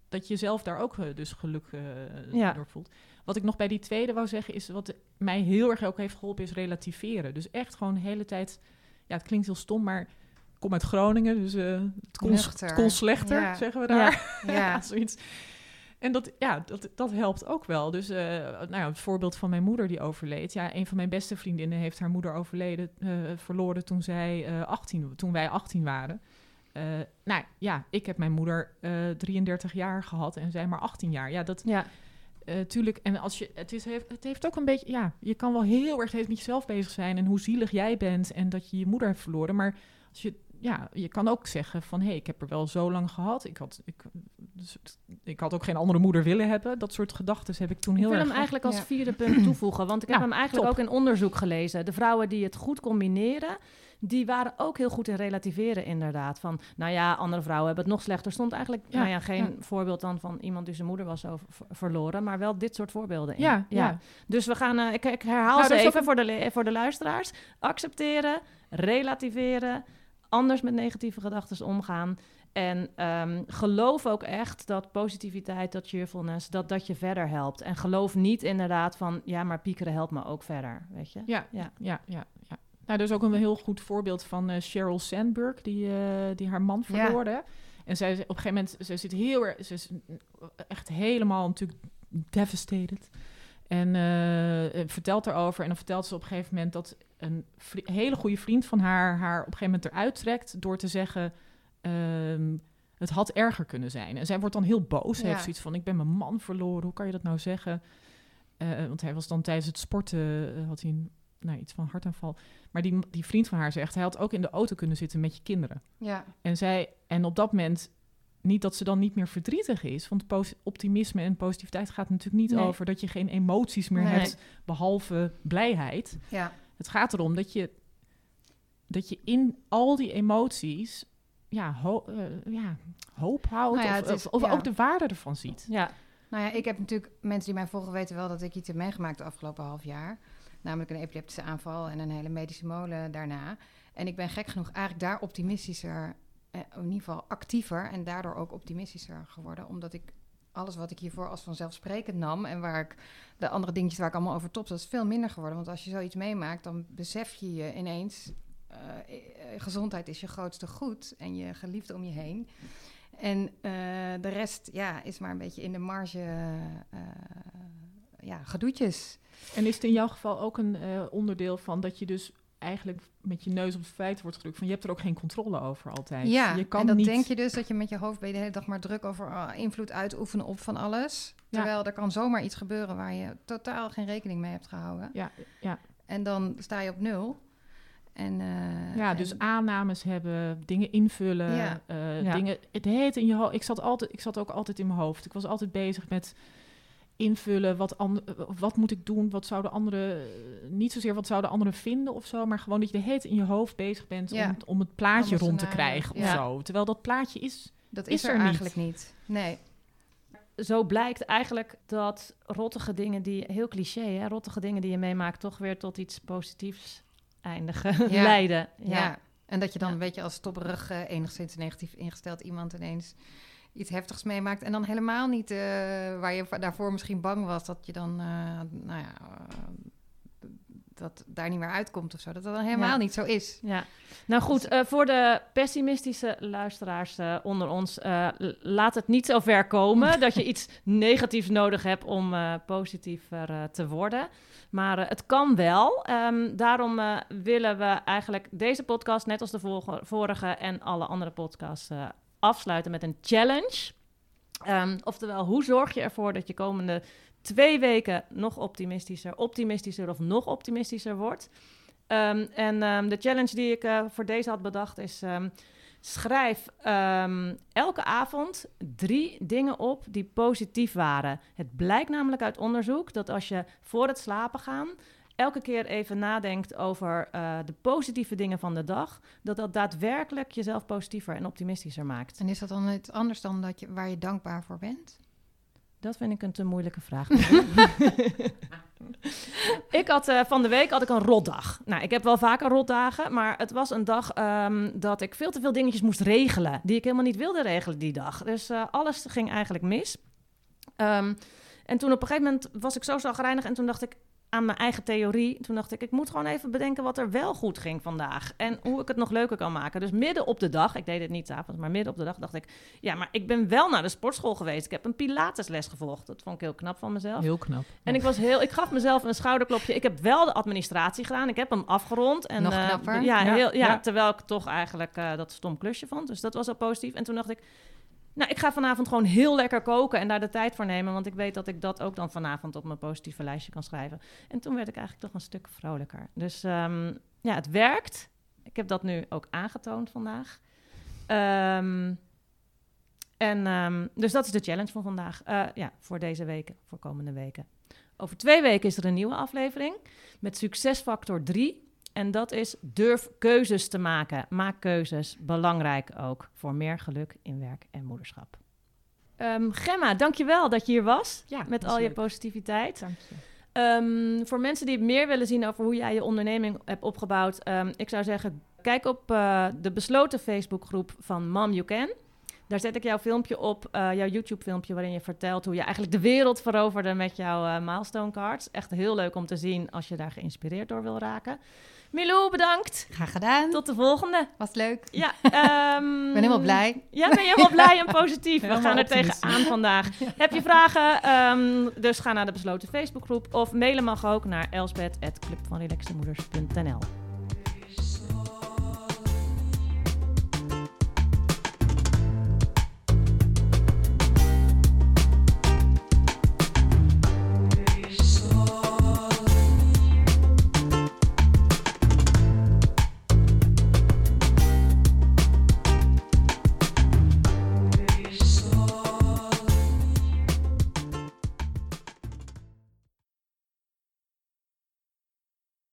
Speaker 2: Dat je zelf daar ook eh, dus geluk eh,
Speaker 1: Ja.
Speaker 2: door voelt. Wat ik nog bij die tweede wou zeggen, is wat mij heel erg ook heeft geholpen, is relativeren. Dus echt gewoon de hele tijd. Ja, het klinkt heel stom, maar ik kom uit Groningen, dus eh, het, kon, het kon slechter,
Speaker 3: Ja.
Speaker 2: zeggen we daar.
Speaker 3: Ja.
Speaker 2: Ja, zoiets. En dat, ja, dat, dat helpt ook wel. Dus nou ja, het voorbeeld van mijn moeder die overleed. Ja, een van mijn beste vriendinnen heeft haar moeder overleden, verloren toen, zij, eh 18, toen wij 18 waren. Eh, nou ja, ik heb mijn moeder eh 33 jaar gehad en zij maar 18 jaar. Ja, dat
Speaker 1: Ja,
Speaker 2: eh, tuurlijk. En als je, het, is, heeft, het heeft ook een beetje, ja, je kan wel heel erg steeds met jezelf bezig zijn en hoe zielig jij bent en dat je je moeder hebt verloren. Maar als je, ja, je kan ook zeggen van, hé, hey, ik heb er wel zo lang gehad. Ik had, ik, dus, ik had ook geen andere moeder willen hebben. Dat soort gedachten heb ik toen
Speaker 1: ik
Speaker 2: heel
Speaker 1: wil
Speaker 2: erg.
Speaker 1: hem eigenlijk als
Speaker 3: Ja.
Speaker 1: vierde punt toevoegen. Want ik heb hem eigenlijk
Speaker 2: top.
Speaker 1: ook in onderzoek gelezen. De vrouwen die het goed combineren, die waren ook heel goed in relativeren inderdaad. Van, nou ja, andere vrouwen hebben het nog slechter. stond eigenlijk
Speaker 2: Ja,
Speaker 1: nou ja, geen
Speaker 2: ja.
Speaker 1: voorbeeld dan van iemand die zijn moeder was over, ver- verloren. Maar wel dit soort voorbeelden in.
Speaker 2: Ja, ja.
Speaker 1: Dus we gaan, eh, ik, ik herhaal
Speaker 2: Nou,
Speaker 1: ze even
Speaker 2: een-
Speaker 1: voor, de, voor de luisteraars. Accepteren, relativeren, anders met negatieve gedachten omgaan. En ehm, geloof ook echt dat positiviteit, dat cheerfulness, dat dat je verder helpt. En geloof niet inderdaad van, ja, maar piekeren helpt me ook verder, weet je?
Speaker 2: Ja,
Speaker 1: Ja.
Speaker 2: ja, ja, ja. Nou, er is ook een heel goed voorbeeld van eh, Sheryl Sandberg, die, eh, die haar man
Speaker 3: Ja.
Speaker 2: verloorde. En zij is- op een gegeven moment, ze zit heel erg, ze is echt helemaal natuurlijk devastated. En eh, vertelt erover. En dan vertelt ze op een gegeven moment dat een hele goede vriend van haar haar op een gegeven moment eruit trekt door te zeggen. ehm, het had erger kunnen zijn. En zij wordt dan heel boos.
Speaker 3: Ja.
Speaker 2: heeft zoiets van: Ik ben mijn man verloren. Hoe kan je dat nou zeggen? Eh, want hij was dan tijdens het sporten. eh, had hij een, nou, iets van hartaanval. Maar die, die vriend van haar zegt: Hij had ook in de auto kunnen zitten met je kinderen.
Speaker 3: Ja,
Speaker 2: En, zij, en op dat moment, niet dat ze dan niet meer verdrietig is. Want optimisme en positiviteit gaat natuurlijk niet
Speaker 1: Nee.
Speaker 2: over dat je geen emoties meer
Speaker 1: Nee.
Speaker 2: hebt, behalve blijheid.
Speaker 3: ja.
Speaker 2: Het gaat erom dat je, dat je in al die emoties ja, ho- eh, ja, hoop houdt.
Speaker 3: Nou ja,
Speaker 2: of
Speaker 3: is-
Speaker 2: of, of
Speaker 3: ja.
Speaker 2: ook de waarde ervan ziet.
Speaker 1: Ja,
Speaker 3: Nou ja, ik heb natuurlijk mensen die mij volgen weten wel dat ik iets heb meegemaakt de afgelopen half jaar. Namelijk een epileptische aanval en een hele medische molen daarna. En ik ben gek genoeg eigenlijk daar optimistischer, eh, in ieder geval actiever en daardoor ook optimistischer geworden. Omdat ik alles wat ik hiervoor als vanzelfsprekend nam en waar ik de andere dingetjes waar ik allemaal over top, dat is veel minder geworden. Want als je zoiets meemaakt, dan besef je je ineens, eh, eh, gezondheid is je grootste goed en je geliefde om je heen. En de rest ja, is maar een beetje in de marge eh, ja, gedoetjes.
Speaker 2: En is het in jouw geval ook een onderdeel van dat je dus eigenlijk met je neus op het feit wordt gedrukt van je hebt er ook geen controle over altijd.
Speaker 3: Ja,
Speaker 2: je kan
Speaker 3: en dat
Speaker 2: niet...
Speaker 3: denk je dus dat je met je hoofd ben je de hele dag maar druk over ah, invloed uitoefenen op van alles. Terwijl er kan zomaar iets gebeuren waar je totaal geen rekening mee hebt gehouden.
Speaker 2: Ja, ja.
Speaker 3: En dan sta je op nul. En, eh,
Speaker 2: Ja,
Speaker 3: en-
Speaker 2: dus aannames hebben, dingen invullen,
Speaker 3: Ja.
Speaker 2: eh,
Speaker 1: Ja.
Speaker 2: dingen. Het heet in je hoofd. Ik zat altijd, ik zat ook altijd in mijn hoofd. Ik was altijd bezig met invullen. Wat, an- wat moet ik doen? Wat zouden anderen niet zozeer wat zouden anderen vinden of zo, maar gewoon dat je de heet in je hoofd bezig bent
Speaker 3: Ja.
Speaker 2: om, om het plaatje rond te krijgen of
Speaker 3: ja.
Speaker 2: zo. Terwijl dat plaatje is.
Speaker 3: dat
Speaker 2: is
Speaker 3: is, er,
Speaker 2: er niet.
Speaker 3: eigenlijk niet. Nee.
Speaker 1: zo blijkt eigenlijk dat rottige dingen die, heel cliché hè, rottige dingen die je meemaakt toch weer tot iets positiefs eindigen,
Speaker 3: Ja.
Speaker 1: leiden.
Speaker 3: Ja. En dat je dan
Speaker 1: Ja.
Speaker 3: een beetje als stopperig, eh, enigszins negatief ingesteld iemand ineens iets heftigs meemaakt. En dan helemaal niet eh, waar je daarvoor misschien bang was dat je dan, eh, nou ja, eh, dat daar niet meer uitkomt of zo. Dat dat dan helemaal
Speaker 1: Ja.
Speaker 3: niet zo is.
Speaker 1: Ja, nou goed, voor de pessimistische luisteraars onder ons, laat het niet zo ver komen dat je iets negatiefs nodig hebt om positiever te worden. Maar het kan wel. Ehm, daarom willen we eigenlijk deze podcast, net als de vorige en alle andere podcasts, eh, afsluiten met een challenge. Ehm, oftewel, hoe zorg je ervoor dat je komende twee weken nog optimistischer, optimistischer of nog optimistischer wordt? Ehm, en ehm, de challenge die ik eh, voor deze had bedacht is: schrijf elke avond drie dingen op die positief waren. Het blijkt namelijk uit onderzoek dat als je voor het slapen gaan elke keer even nadenkt over eh, de positieve dingen van de dag, dat dat daadwerkelijk jezelf positiever en optimistischer maakt.
Speaker 3: En is dat dan iets anders dan dat je, waar je dankbaar voor bent?
Speaker 1: Dat vind ik een te moeilijke vraag. ik had eh, van de week had ik een rotdag. Nou, ik heb wel vaker rotdagen, maar het was een dag ehm, dat ik veel te veel dingetjes moest regelen die ik helemaal niet wilde regelen die dag. Dus eh, alles ging eigenlijk mis. Ehm, en toen op een gegeven moment was ik zo zagrijnig en toen dacht ik aan mijn eigen theorie. Toen dacht ik, ik moet gewoon even bedenken wat er wel goed ging vandaag. En hoe ik het nog leuker kan maken. Dus midden op de dag, ik deed het niet 's avonds, maar midden op de dag dacht ik... Ja, maar ik ben wel naar de sportschool geweest. Ik heb een pilatesles gevolgd. Dat vond ik heel knap van mezelf.
Speaker 2: Heel knap.
Speaker 1: En ik, was heel, ik gaf mezelf een schouderklopje. Ik heb wel de administratie gedaan. Ik heb hem afgerond. En,
Speaker 3: Nog
Speaker 1: eh,
Speaker 3: knapper.
Speaker 1: ja,
Speaker 2: Ja,
Speaker 1: heel, ja,
Speaker 2: ja.
Speaker 1: terwijl ik toch eigenlijk eh, dat stom klusje vond. Dus dat was al positief. En toen dacht ik, nou, ik ga vanavond gewoon heel lekker koken en daar de tijd voor nemen. Want ik weet dat ik dat ook dan vanavond op mijn positieve lijstje kan schrijven. En toen werd ik eigenlijk toch een stuk vrolijker. Dus ehm, ja, het werkt. Ik heb dat nu ook aangetoond vandaag. Ehm, en ehm, dus dat is de challenge van vandaag. Eh, ja, voor deze weken, voor komende weken. Over twee weken is er een nieuwe aflevering met succesfactor 3. En dat is durf keuzes te maken. Maak keuzes. Belangrijk ook voor meer geluk in werk en moederschap. Ehm, Gemma, dankjewel dat je hier was
Speaker 2: Ja,
Speaker 1: met al je positiviteit.
Speaker 2: Dank je.
Speaker 1: Ehm, voor mensen die meer willen zien over hoe jij je onderneming hebt opgebouwd, ehm, ik zou zeggen, kijk op eh, de besloten Facebookgroep van Mom You Can. Daar zet ik jouw filmpje op, eh, jouw YouTube-filmpje, waarin je vertelt hoe je eigenlijk de wereld veroverde met jouw eh, milestone cards. Echt heel leuk om te zien als je daar geïnspireerd door wil raken. Milou, bedankt.
Speaker 3: Graag gedaan.
Speaker 1: Tot de volgende.
Speaker 3: Was leuk.
Speaker 1: Ja, ehm,
Speaker 3: Ik ben helemaal blij.
Speaker 1: Ja, ben je helemaal blij en positief. We gaan er tegenaan vandaag. Heb je vragen? Ehm, dus ga naar de besloten Facebookgroep of mailen mag ook naar elspet.clubvanrelaxemoeders.nl